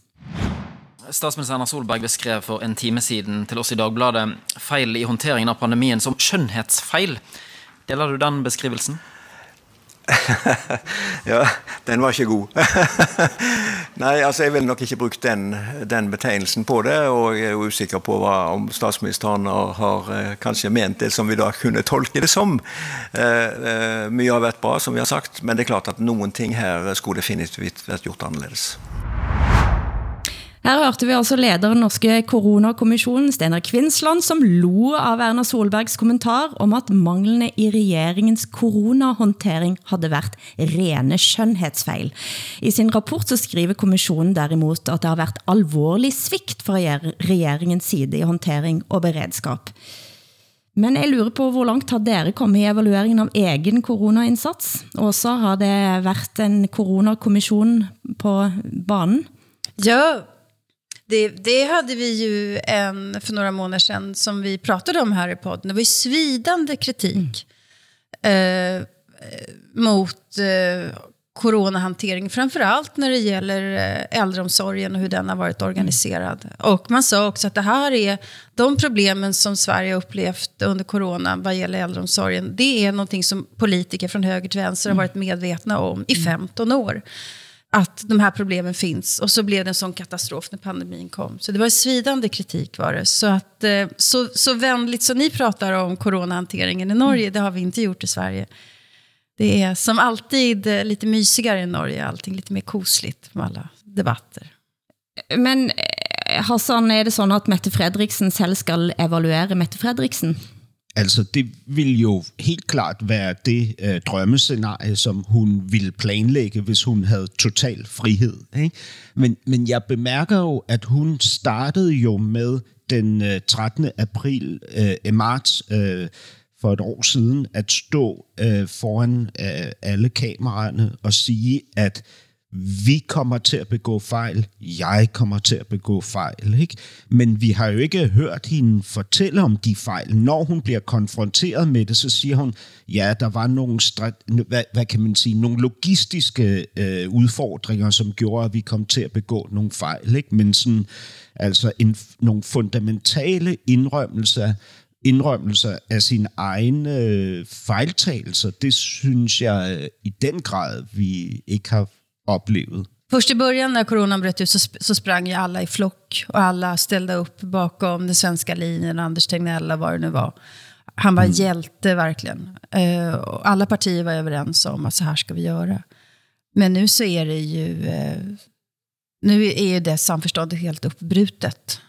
Statsminister Erna Solberg beskrev for en time siden til oss i Dagbladet feil i håndteringen av pandemien som skjønnhetsfeil. Deler du den beskrivelsen? Ja, den var ikke god. Nej, altså jeg vil nok ikke brukt den, den betegnelsen på det, og jeg er usikker på hvad, om statsministeren har, har eh, kanskje ment det som vi da kunne tolke det som. Eh, eh, mye har været bra, som vi har sagt, men det er klart at nogen ting her skulle definitivt vært gjort annerledes. Her hørte vi altså leder den norske coronakommissionen, Stener Kvinsland, som lo av Erna Solbergs kommentar om at manglene i regeringens koronahåndtering havde været rene skønhedsfejl. I sin rapport så skriver kommissionen derimot, at det har været alvorlig svigt fra regeringens side i håndtering og beredskap. Men jeg lurer på, hvor langt har dere kommet i evalueringen av egen coronaindsats? Åsa, så har det været en coronakommission på banen? Ja, det, det hade vi ju en, för några månader sedan som vi pratade om här i podden. Det var ju svidande kritik eh, mot eh, coronahantering. Framförallt när det gäller eh, äldreomsorgen och hur den har varit organiserad. Och man sa också att det här är de problemen som Sverige har upplevt under corona vad gäller äldreomsorgen. Det är någonting som politiker från höger till vänster har varit medvetna om i 15 år att de här problemen finns. Och så blev det en sån katastrof när pandemin kom. Så det var svidande kritik var det. Så, att, eh, så, så vänligt som ni pratar om coronahanteringen i Norge, det har vi inte gjort i Sverige. Det är som alltid eh, lite mysigare i Norge, allting lite mer kosligt med alla debatter. Men eh, Hassan, är det så att Mette Fredriksen selv skal evaluere Mette Fredriksen? Altså, det vil jo helt klart være det øh, drømmescenarie, som hun ville planlægge, hvis hun havde total frihed. Ikke? Men, men jeg bemærker jo, at hun startede jo med den øh, 13. april, øh, marts, øh, for et år siden, at stå øh, foran øh, alle kameraerne og sige, at vi kommer til at begå fejl, jeg kommer til at begå fejl. Ikke? Men vi har jo ikke hørt hende fortælle om de fejl. Når hun bliver konfronteret med det, så siger hun, ja, der var nogle, strat- hvad, hvad kan man sige, nogle logistiske øh, udfordringer, som gjorde, at vi kom til at begå nogle fejl. Ikke? Men sådan, altså en, nogle fundamentale indrømmelser indrømmelser af sine egne øh, fejltagelser, det synes jeg øh, i den grad, vi ikke har oplevet. Först i början när coronan bröt ut så, sp- så sprang ju alla i flock och alla ställde upp bakom den svenska linjen, Anders Tegnell och vad det nu var. Han var Mm. hjälte verkligen. Eh, och alla partier var överens om att så här ska vi göra. Men nu så är det ju, eh, nu är ju det samförståndet helt uppbrutet.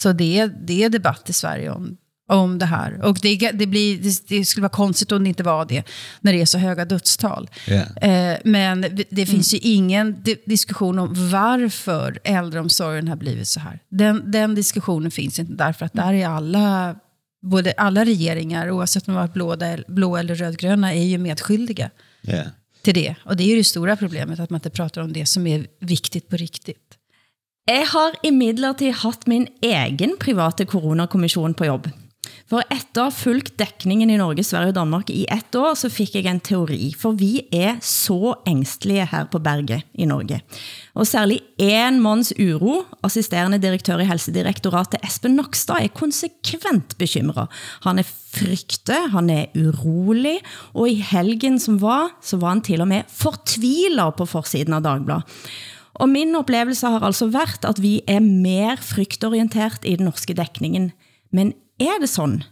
Så det är, det är debatt i Sverige om, om det här. Och det, det, blir, det, det skulle vara konstigt om det inte var det, när det är så höga dödstal. Eh, men det- finns ju ingen di- diskussion om varför äldreomsorgen har blivit så här. Den, den diskussionen finns inte, därför att där är alla, både alla regeringar, oavsett om de har varit blå, blå eller rödgröna, är ju medskyldiga Ja. till det. Och det är ju det stora problemet, att man inte pratar om det som är viktigt på riktigt. Jeg har imidlertid haft min egen private coronakommission på jobb. For efter at have fulgt dækningen i Norge, Sverige og Danmark i ett år, så fik jeg en teori. For vi er så ængstlige her på Berget i Norge. Og særlig en mands uro, assisterende direktør i Helsedirektoratet Espen Nokstad, er konsekvent bekymret. Han er frygte, han er urolig, og i helgen som var, så var han til og med fortvilet på forsiden av Dagbladet. Og min oplevelse har altså været, at vi er mer frygtorientert i den norske dækningen. Men er det sådan?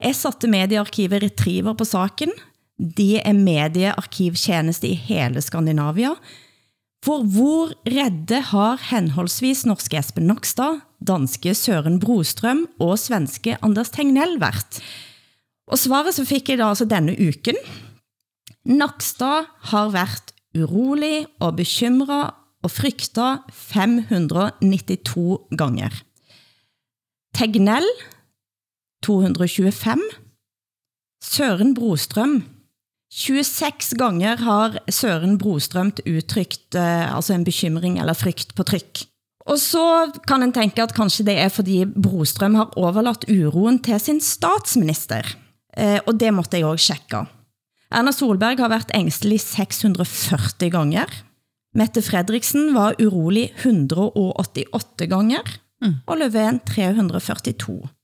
Jeg satte mediearkivet Retriever på saken. Det er mediearkivtjeneste i hele Skandinavia. For hvor redde har henholdsvis norske Espen Nokstad, danske Søren Brostrøm og svenske Anders Tegnell været? Og svaret så fik jeg da altså denne uken. Nakstad har været urolig og bekymret og frygter 592 ganger. Tegnell 225. Søren Brostrøm 26 ganger har Søren Brostrøm udtrykt eh, altså en bekymring eller frygt på tryk. Og så kan en tænke at kanskje det er fordi Brostrøm har overladt uroen til sin statsminister. Eh, og det måtte jeg også tjekke. Erna Solberg har været ængstelig 640 ganger. Mette Fredriksen var urolig 188 ganger. Mm. Og Løven 342.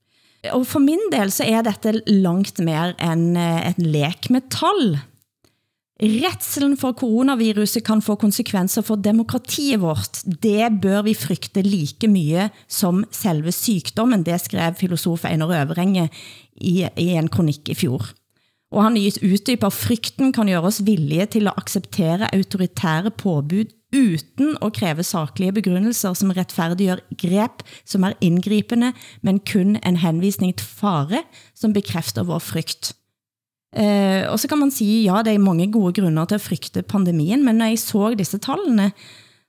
Og for min del så er dette langt mer end et eh, en lek med tal. Retselen for coronaviruset kan få konsekvenser for demokratiet vårt. Det bør vi frygte like mye som selve sykdommen, det skrev filosof Einar Øverenge i, i en kronik i fjor. Og han uddyber, frykten kan gøre os villige til at acceptere autoritære påbud uden at kræve saklige begrundelser, som retfærdiggør grep, som er indgripende, men kun en henvisning til fare, som bekræfter vår frygt. Eh, og så kan man sige, ja, det er mange gode grunder til at frygte pandemien, men når jeg så disse tallene,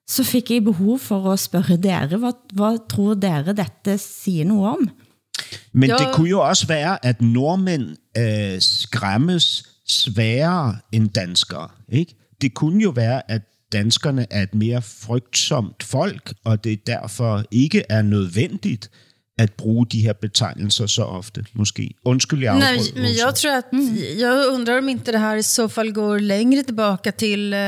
så fik jeg behov for at spørge dere, hvad, hvad tror dere dette siger noget om? Men det kunne jo også være, at nordmænd øh, skræmmes sværere end danskere. Ikke? Det kunne jo være, at danskerne er et mere frygtsomt folk, og det derfor ikke er nødvendigt at bruge de her betegnelser så ofte, måske. Undskyld, jeg Nej, men jag tror att, jag undrar om inte det här i så fall går längre tillbaka till eh,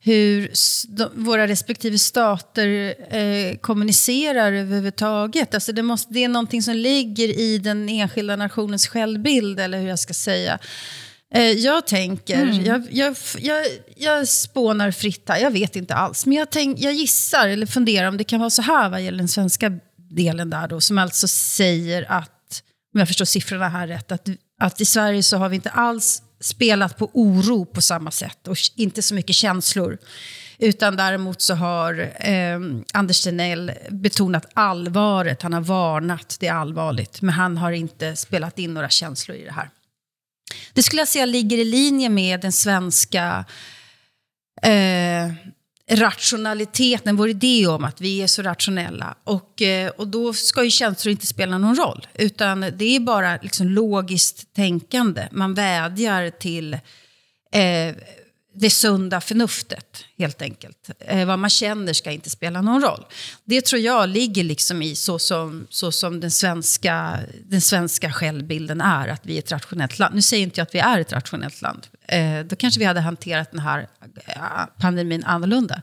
hur de, våra respektive stater eh, kommunicerar överhuvudtaget. Alltså det, måste, det är någonting som ligger i den enskilda nationens självbild, eller hur jag ska säga. Eh, jag tänker, mm. jag, jag, jag, jag spånar fritt här, jag vet inte alls. Men jag, tänk, jag gissar, eller funderar om det kan vara så här vad gäller den svenska delen där då, som alltså säger att, om jag förstår siffrorna här rätt, att, att i Sverige så har vi inte alls spelat på oro på samma sätt och inte så mycket känslor. Utan däremot så har eh, Anders Tegnell betonat allvaret, han har varnat, det är allvarligt. Men han har inte spelat in några känslor i det här. Det skulle jag säga ligger i linje med den svenska eh, rationaliteten, vår idé om att vi är så rationella. Och, eh, och då ska ju känslor inte spela någon roll, utan det är bara liksom logiskt tänkande. Man vädjar till eh, det sunda förnuftet, helt enkelt. Eh, vad man känner ska inte spela någon roll. Det tror jag ligger liksom i så som, så som den, svenska, den svenska självbilden är, att vi är ett rationellt land. Nu säger inte jag att vi är ett rationellt land. Eh, då kanske vi hade hanterat den här eh, pandemin annorlunda.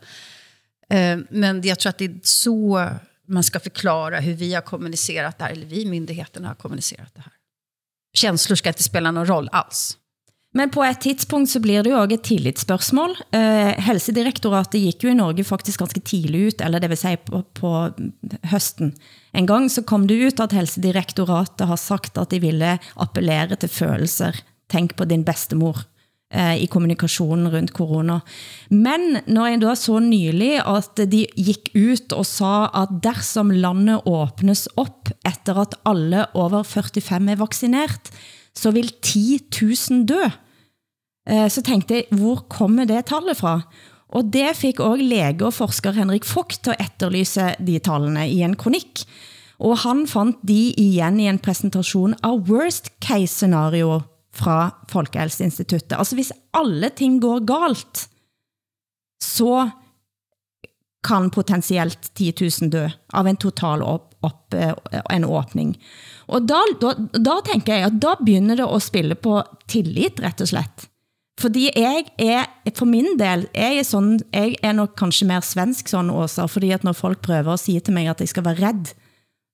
Eh, men jag tror att det är så man ska förklara hur vi har kommunicerat det här, eller vi myndigheterna har kommunicerat det här. Känslor ska inte spela någon roll alls. Men på et tidspunkt så blir det jo også et tillitsspørgsmål. Eh, Helsedirektoratet gik jo i Norge faktisk ganske tidlig ut, eller det vil sige på, på høsten. En gang så kom det ut at Helsedirektoratet har sagt at de ville appellere til følelser. Tænk på din bedstemor eh, i kommunikationen rundt corona. Men når jeg da så nylig at de gik ut og sa at dersom landet åbnes op efter at alle over 45 er vaccinert, så vil 10.000 dø. Eh, så tænkte jeg, hvor kommer det tallet fra? Og det fik også læge og forsker Henrik Fogt til at efterlyse de tallene i en kronik. Og han fandt de igen i en præsentation av worst case scenario fra Folkehelseinstituttet. Altså hvis alle ting går galt, så kan potentielt 10.000 dø av en total op, op, eh, en åbning. Og da, da, da tænker jeg, at da begynder det at spille på tillit, rett og slett. Fordi jeg er, for min del, jeg er, sådan, jeg er nok kanskje mer svensk sådan også, fordi at når folk prøver at sige til mig, at jeg skal være redd,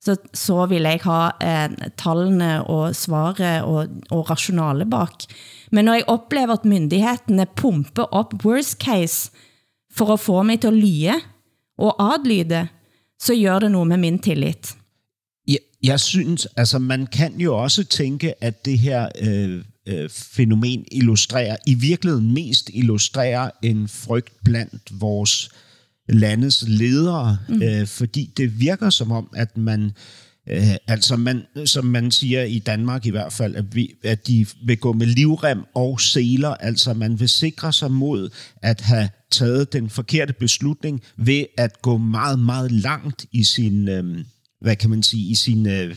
så, så vil jeg ha eh, tallene og svaret og, og rationale bak. Men når jeg oplever, at myndighetene pumper op worst case for at få mig til at lyge og adlyde, så gør det noget med min tillit. Jeg, jeg synes, altså man kan jo også tænke, at det her øh, øh, fænomen illustrerer, i virkeligheden mest illustrerer en frygt blandt vores landets ledere, mm. øh, fordi det virker som om, at man Øh, altså man, som man siger i Danmark i hvert fald, at, vi, at de vil gå med livrem og seler, altså man vil sikre sig mod at have taget den forkerte beslutning ved at gå meget, meget langt i sin, øh, hvad kan man sige, i sin... Øh,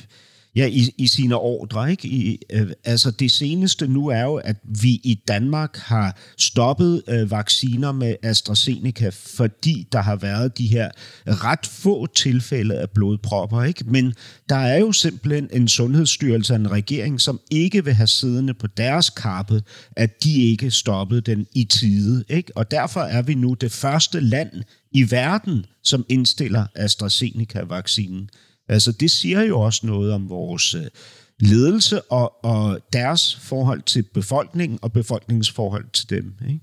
ja, i, i sine ordre. Ikke? I, øh, altså det seneste nu er jo, at vi i Danmark har stoppet øh, vacciner med AstraZeneca, fordi der har været de her ret få tilfælde af blodpropper. Ikke? Men der er jo simpelthen en sundhedsstyrelse og en regering, som ikke vil have siddende på deres kappe, at de ikke stoppede den i tide. Ikke? Og derfor er vi nu det første land i verden, som indstiller AstraZeneca-vaccinen. Altså det siger jo også noget om vores øh, ledelse og, og deres forhold til befolkningen og befolkningens forhold til dem. Ikke?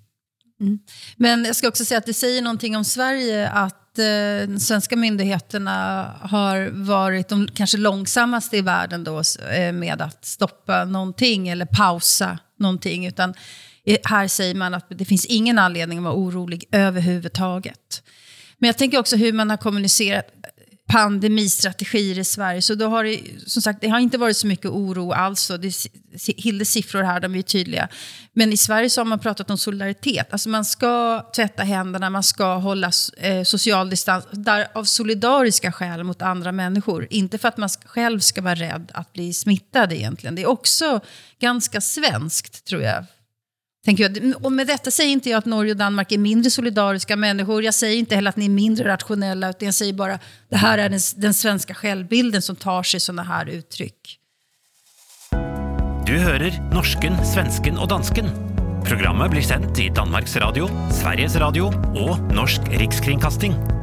Mm. Men jag ska också säga att det säger någonting om Sverige att eh, øh, svenska myndigheterna har varit de kanske långsammaste i världen då, eh, med att stoppa någonting eller pausa någonting. Utan eh, här säger man att det finns ingen anledning att vara orolig överhuvudtaget. Men jag tänker också hur man har kommunicerat pandemistrategier i Sverige. Så då har det, som sagt, det har inte varit så mycket oro alls. Det, Hildes siffror här, de är tydliga. Men i Sverige så har man pratat om solidaritet. Alltså man ska tvätta händerna, man ska hålla eh, social distans där, av solidariska skäl mot andra människor. Inte för att man själv ska vara rädd att bli smittad egentligen. Det är också ganska svenskt, tror jag, Tänker jag. Och med detta säger inte jag att Norge och Danmark är mindre solidariska människor. Jag säger inte heller att ni är mindre rationella, utan jag säger bara att det här är den, den svenska självbilden som tar sig sådana här uttryck. Du hører norsken, svensken og dansken. Programmet blir sendt i Danmarks Radio, Sveriges Radio og Norsk Rikskringkasting.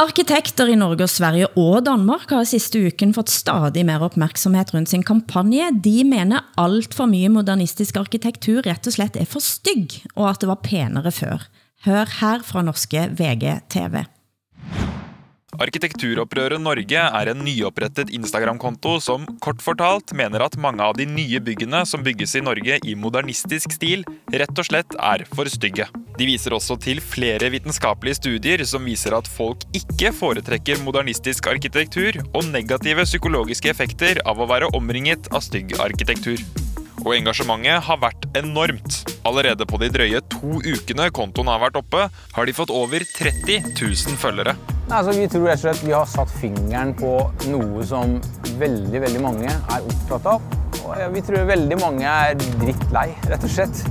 Arkitekter i Norge og Sverige og Danmark har sidste uken fått stadig mer opmærksomhed rundt sin kampagne. De mener alt for mye modernistisk arkitektur rett og slett er for stygg, og at det var penere før. Hør her fra norske VGTV. Arkitekturopprøret Norge er en nyopprettet Instagram-konto som kort fortalt mener at mange av de nye byggene som bygges i Norge i modernistisk stil, rett og slett er for stygge. De viser også til flere vitenskapelige studier som viser at folk ikke foretrekker modernistisk arkitektur og negative psykologiske effekter av å være omringet av stygg arkitektur. Og engasjementet har vært enormt. Allerede på de drøye to ukene kontoen har vært oppe, har de fått over 30 000 følgere. Altså, vi tror rett og slett vi har satt fingeren på noe som veldig, veldig mange er opptatt av. Og vi tror veldig mange er drittlei, rett og slett.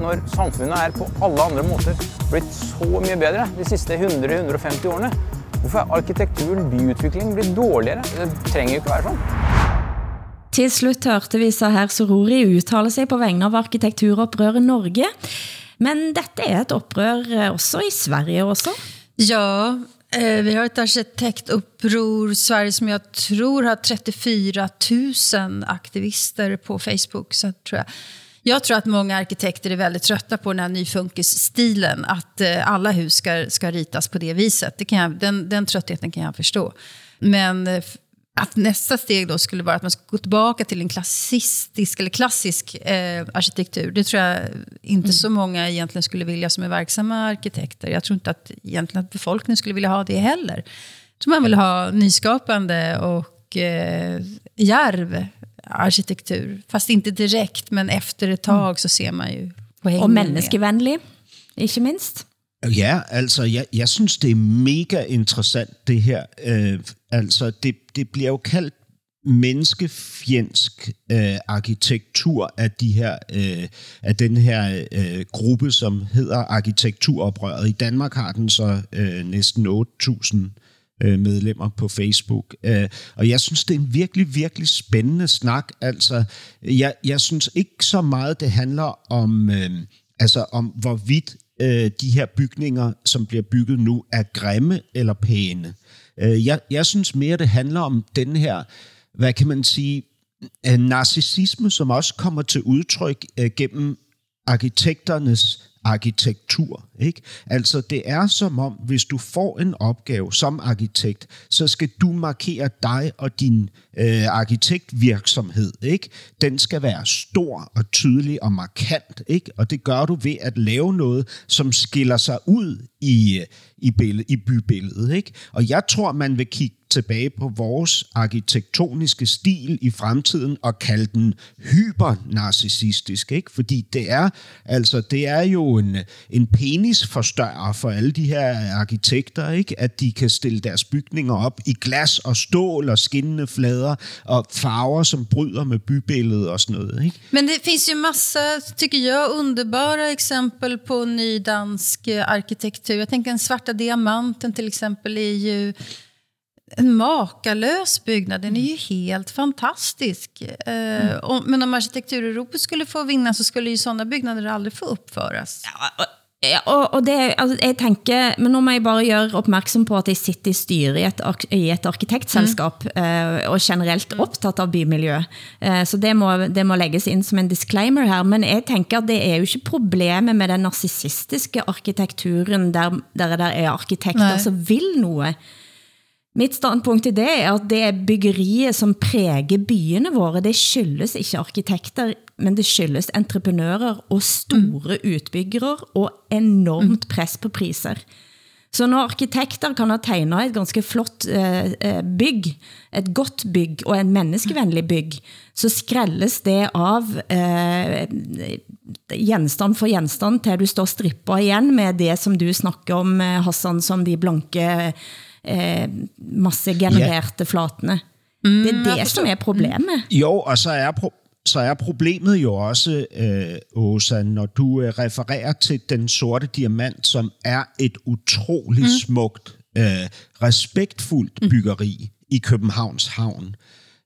Når samfunnet er på alle andre måter blitt så mye bedre de siste 100-150 årene. Hvorfor er arkitekturen, byutviklingen, blitt dårligere? Det trenger jo ikke være sånn. Til slut hørte vi Saher Sorori uttale sig på vegne av arkitekturoprøret Norge. Men dette er et oprør eh, også i Sverige også? Ja, eh, vi har ett arkitektuppror i Sverige som jag tror har 34 000 aktivister på Facebook. Så tror jag. jag tror att många arkitekter är väldigt trötta på den här nyfunkisstilen. Att eh, alla hus ska, ska ritas på det viset. Det kan jag, den, den tröttheten kan jag förstå. Men eh, att nästa steg då skulle vara att man ska gå tillbaka till en klassistisk eller klassisk eh, arkitektur. Det tror jag inte mm. så många egentligen skulle vilja som är verksamma arkitekter. Jag tror inte att egentligen att befolkningen skulle vilja ha det heller. Jag tror man vill ha nyskapande och eh, järv arkitektur. Fast inte direkt, men efter ett tag mm. så ser man ju. Och människevänlig, inte minst. Ja, altså, jeg, jeg synes, det er mega interessant, det her. Øh, altså, det, det bliver jo kaldt menneskefjendsk øh, arkitektur af, de her, øh, af den her øh, gruppe, som hedder Arkitekturoprøret. I Danmark har den så øh, næsten 8.000 øh, medlemmer på Facebook. Øh, og jeg synes, det er en virkelig, virkelig spændende snak. Altså, jeg, jeg synes ikke så meget, det handler om, øh, altså, om hvorvidt øh, de her bygninger, som bliver bygget nu, er grimme eller pæne. Øh, jeg, jeg synes mere, det handler om den her, hvad kan man sige, øh, narcissisme, som også kommer til udtryk øh, gennem arkitekternes arkitektur. Ikke? Altså det er som om, hvis du får en opgave som arkitekt, så skal du markere dig og din øh, arkitektvirksomhed. Ikke? Den skal være stor og tydelig og markant, ikke? og det gør du ved at lave noget, som skiller sig ud i, i, billed, i bybilledet. Ikke? Og jeg tror, man vil kigge tilbage på vores arkitektoniske stil i fremtiden og kalde den hypernarcissistisk, ikke? Fordi det er, altså, det er jo en, en penisforstørrer for alle de her arkitekter, ikke? At de kan stille deres bygninger op i glas og stål og skinnende flader og farver, som bryder med bybilledet og sådan noget, ikke? Men det finns ju massa, tycker jag, underbara exempel på ny dansk arkitektur. Jag tänker den svarta diamanten till exempel är ju en makalös byggnad. Den är ju helt fantastisk. Mm. Uh, och, men om arkitektureuropa skulle få vinna så skulle ju sådana byggnader aldrig få uppföras. Ja, ja, og, og det, altså, jeg tænker, men nu må jeg bare gøre opmærksom på, at jeg sitter i styret i et, i et arkitektselskab, mm. uh, og generelt optaget av bymiljø. Uh, så det må, det må lægges ind som en disclaimer her. Men jeg tænker, at det er jo ikke problemet med den narcissistiske arkitekturen, der, der, der er arkitekter, Nej. som vil noget. Mitt standpunkt i det er at det er byggeriet som præger byene våre. Det skyldes ikke arkitekter, men det skyldes entreprenører og store mm. utbyggere og enormt press på priser. Så når arkitekter kan ha tegnet et ganske flott eh, eh bygg, et godt bygg og en menneskevenlig bygg, så skrælles det av eh, genstand for genstand til du står strippa igen med det som du snakker om, eh, Hassan, som de blanke eh, massegenererte ja. flatene. Mm, det er det, som er problemet. Jo, og så er, pro- så er problemet jo også, øh, Åsa, når du øh, refererer til den sorte diamant, som er et utroligt mm. smukt, øh, respektfuldt mm. byggeri mm. i Københavns Havn,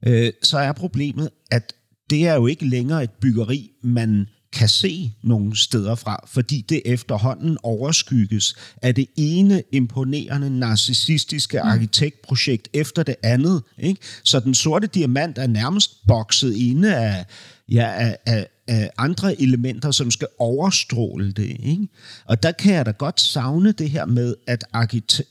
øh, så er problemet, at det er jo ikke længere et byggeri, man kan se nogle steder fra, fordi det efterhånden overskygges af det ene imponerende narcissistiske mm. arkitektprojekt efter det andet. Ikke? Så den sorte diamant er nærmest bokset inde af, ja, af, af, af andre elementer, som skal overstråle det. Ikke? Og der kan jeg da godt savne det her med, at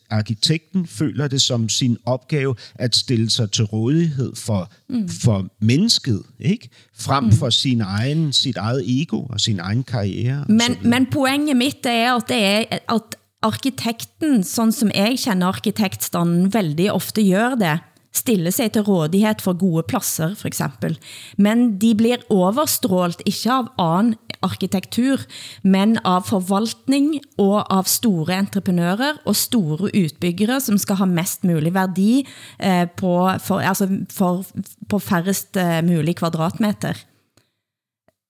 arkitekten føler det som sin opgave at stille sig til rådighed for, mm. for mennesket, ikke? frem mm. for sin egen, sit eget ego og sin egen karriere. Men, men poenget mitt er, at det er, at arkitekten, sådan som jeg kender arkitektstanden, veldig ofte gør det, stille sig til rådighed for gode pladser, for eksempel. Men de blir overstrålt ikke av an arkitektur, men av forvaltning og av store entreprenører og store utbyggere, som skal ha mest mulig værdi eh, på, for, altså for, på færrest eh, mulig kvadratmeter.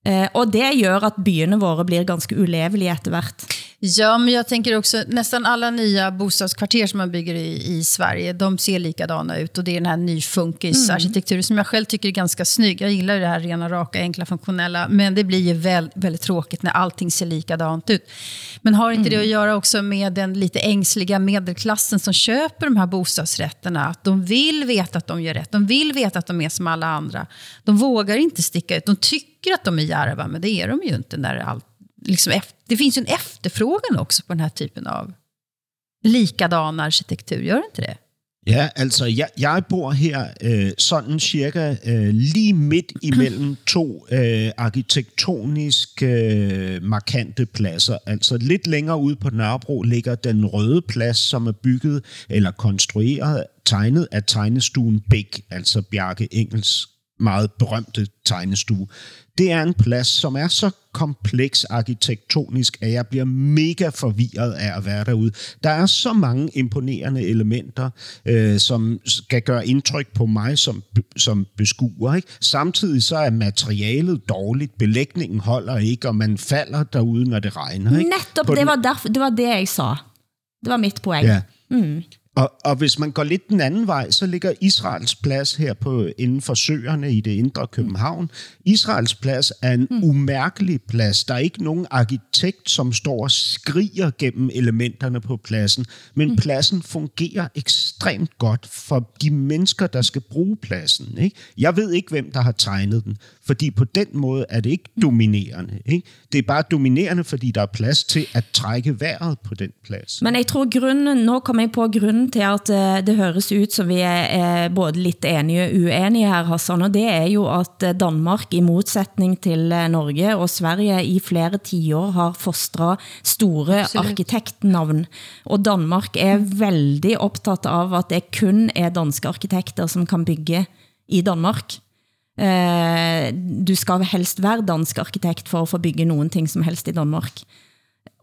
Eh, og det gør at byene våre blir ganske ulevelige etter hvert. Ja, men jag tänker också nästan alla nya bostadskvarter som man bygger i, i Sverige, de ser likadana ut. Och det är den här nyfunkisarkitekturen mm. som jag själv tycker är ganska snygg. Jag gillar det här rena, raka, enkla, funktionella. Men det blir ju väl, väldigt tråkigt när allting ser likadant ut. Men har inte mm. det att göra också med den lite ängsliga medelklassen som köper de här bostadsrätterna? Att de vill veta att de gör rätt. De vill veta att de är som alla andra. De vågar inte sticka ut. De tycker att de är järva, men det är de ju inte när allt liksom, det finns ju en efterfrågan också på den här typen av likadan arkitektur, gör det inte det? Ja, altså jeg, jeg bor her øh, sådan cirka øh, lige midt imellem to øh, arkitektonisk øh, markante pladser. Altså lidt længere ude på Nørrebro ligger den røde plads, som er bygget eller konstrueret, tegnet af tegnestuen Bæk, altså Bjarke Engels meget berømte tegnestue. Det er en plads, som er så kompleks arkitektonisk, at jeg bliver mega forvirret af at være derude. Der er så mange imponerende elementer, øh, som skal gøre indtryk på mig som, som beskuer. Ikke? Samtidig så er materialet dårligt, belægningen holder ikke, og man falder derude, når det regner. Ikke? Netop, det var, derfor, det var det, jeg sa. Det var mit poeng. Ja. Mm. Og, og hvis man går lidt den anden vej, så ligger Israels plads her på inden for søerne i det indre København. Israels plads er en mm. umærkelig plads. Der er ikke nogen arkitekt, som står og skriger gennem elementerne på pladsen, men mm. pladsen fungerer ekstremt godt for de mennesker, der skal bruge pladsen. Ikke? Jeg ved ikke, hvem der har tegnet den, fordi på den måde er det ikke dominerende. Ikke? Det er bare dominerende, fordi der er plads til at trække vejret på den plads. Men jeg tror grunden, nå kommer jeg på grunden til at eh, det høres ut som vi er både lidt enige og uenige her, Hassan, og det er jo at eh, Danmark i modsætning til eh, Norge og Sverige i flere tiår har fostret store Absolut. arkitektnavn. Og Danmark er veldig optaget av at det kun er danske arkitekter som kan bygge i Danmark. Du skal helst være dansk arkitekt for at få bygge nogen ting som helst i Danmark.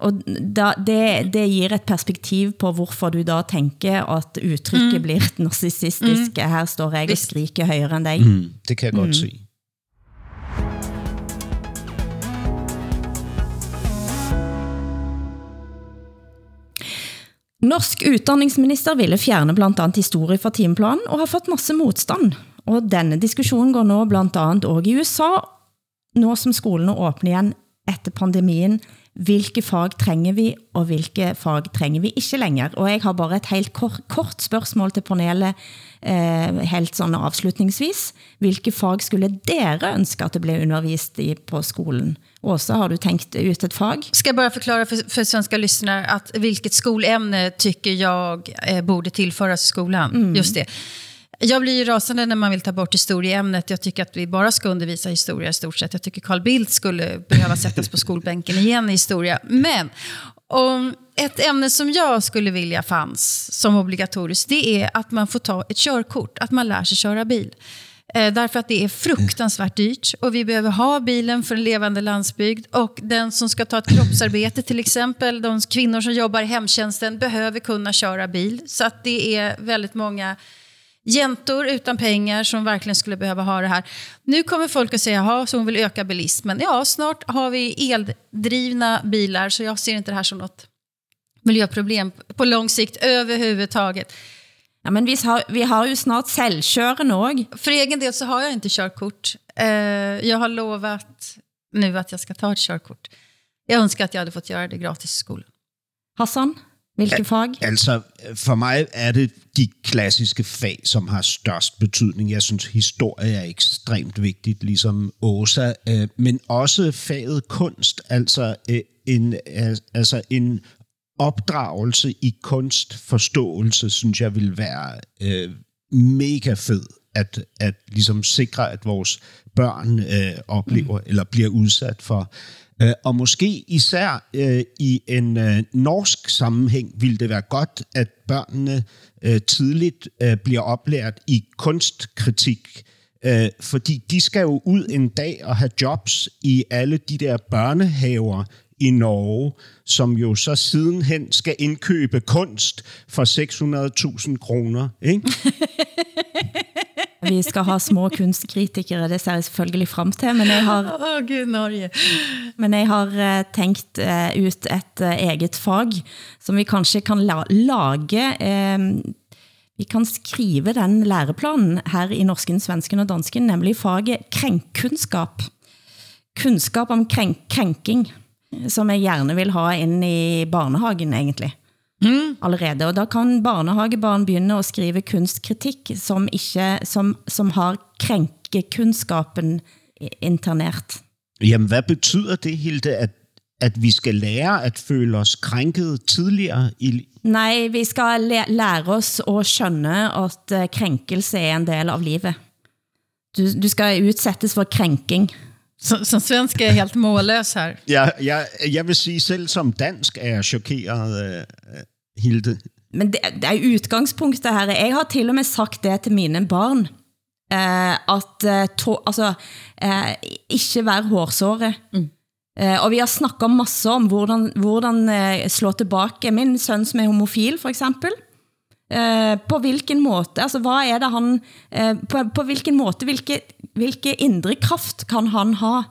Og da, det, det giver et perspektiv på hvorfor du da tænker at udtrykket mm. blir narcissistisk. Mm. Her står jeg og skriker højere end dig. Mm. Det kan jeg godt mm. se. Norsk utdanningsminister ville fjerne blandt andet historie fra timeplanen og har fått masse motstand. Og denne diskussionen går nå blandt andet også i USA, nå som skolene åbner igen efter pandemien hvilke fag trænger vi, og hvilke fag trænger vi ikke længere. Og jeg har bare et helt kort, kort spørgsmål til panelet, eh, helt sådan afslutningsvis. Hvilke fag skulle dere ønske, at det blev undervist i på skolen? Åsa, har du tänkt ut ett fag? Ska jag bara förklara för, för svenska lyssnare att vilket skolämne tycker jag eh, borde tillföras skolan? Mm. Just det. Jag blir ju rasande när man vill ta bort historieämnet. Jag tycker att vi bara ska undervisa historia i stort sett. Jag tycker Carl Bildt skulle behöva sättas på skolbänken igen i historia. Men om ett ämne som jag skulle vilja fanns som obligatoriskt, det är att man får ta ett körkort, att man lär sig köra bil. Eh, därför att det är fruktansvärt dyrt och vi behöver ha bilen för en levande landsbygd. Och den som ska ta ett kroppsarbete till exempel, de kvinnor som jobbar i hemtjänsten behöver kunna köra bil. Så att det är väldigt många Jäntor utan pengar som verkligen skulle behöva ha det här. Nu kommer folk att säga, ja, så hon vill öka bilismen. Ja, snart har vi eldrivna bilar, så jag ser inte det här som något miljöproblem på lång sikt överhuvudtaget. Ja, men vi har, vi har ju snart självkörande också. För egen del så har jag inte körkort. Uh, jag har lovat nu att jag ska ta ett körkort. Jag önskar att jag hade fått göra det gratis i skolan. Hassan? Hvilke fag? Altså, for mig er det de klassiske fag, som har størst betydning. Jeg synes, historie er ekstremt vigtigt, ligesom Åsa, øh, men også faget kunst, altså øh, en, altså en opdragelse i kunstforståelse, synes jeg vil være øh, mega fed at, at ligesom sikre, at vores børn øh, oplever mm. eller bliver udsat for Øh, og måske især øh, i en øh, norsk sammenhæng ville det være godt, at børnene øh, tidligt øh, bliver oplært i kunstkritik, øh, fordi de skal jo ud en dag og have jobs i alle de der børnehaver i Norge, som jo så sidenhen skal indkøbe kunst for 600.000 kroner. Ikke? Vi skal ha små kunstkritikere, det ser jeg selvfølgelig frem til, men jeg har, oh, Gud, Norge. men jeg har uh, tænkt uh, ut et uh, eget fag, som vi kanskje kan la lage, vi kan skrive den læreplanen her i norsken, svensken og dansken, nemlig faget kränkkunskap. Kunskap om kränking, som jeg gerne vil ha ind i barnehagen egentlig mm. allerede. Og da kan barnehagebarn begynde at skrive kunstkritik, som, ikke, som, som har krænkekunnskapen internert. Jamen, hvad betyder det, Hilde, at, at vi skal lære at føle os krænket tidligere i Nej, vi skal lære os at skønne, at øh, krænkelse er en del av livet. Du, du skal udsættes for krænking. Som, som svensk er jeg helt målløs her. Ja, jeg, jeg vil sige, selv som dansk er jeg chokeret, uh, Hilde. Men det, det er udgangspunktet her. Jeg har til og med sagt det til mine barn. eh, at eh, to, altså, eh, ikke være hårsåre. Eh, og vi har snakket masse om hvordan, hvordan eh, slå tilbake. Min søn som er homofil, for eksempel. Eh, på hvilken måte, altså hvad er det han, eh, på, på hvilken måte, hvilke, hvilke indre kraft kan han ha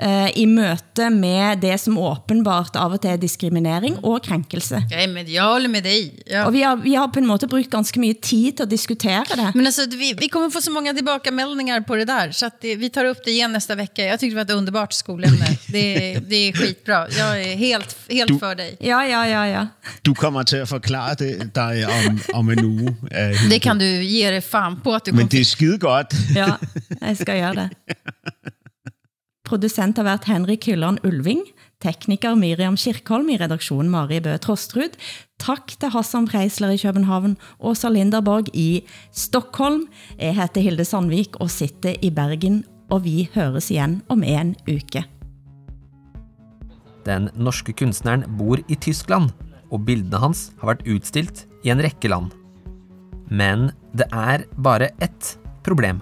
eh, i møte med det som åbenbart av og til er diskriminering og kränkelse. Jag, är med, jag håller med dig. Ja. Og vi har, vi har på en måte brukt ganske mye tid til at diskutere det. Men alltså, vi, vi kommer få så många tillbakameldingar på det där. Så att det, vi tar upp det igen nästa vecka. Jag tyckte det var ett underbart skolämne. Det, det är skitbra. Jag är helt, helt Du- för dig. Ja, ja, ja, ja. Du kommer til at forklare det dig om, om en uge. Hilde. Det kan du ge dig fan på att du Men kommer det er skide godt. Ja, jeg skal gjøre det. Producent har været Henrik Hylland Ulving, tekniker Miriam Kirkholm i redaktion Marie Bø Trostrud. Tak til Hassan Preisler i København, Åsa Linderborg i Stockholm. Jeg heter Hilde Sandvik og sitter i Bergen, og vi høres igen om en uke. Den norske kunstneren bor i Tyskland, og bildene hans har været udstilt i en rekke land. Men det er bare ett problem.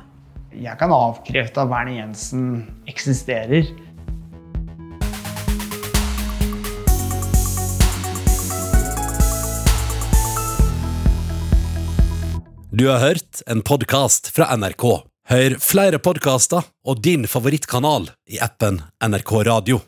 Jeg kan avkrefte at Werner Jensen eksisterer. Du har hørt en podcast fra NRK. Hør flere podcaster og din favorittkanal i appen NRK Radio.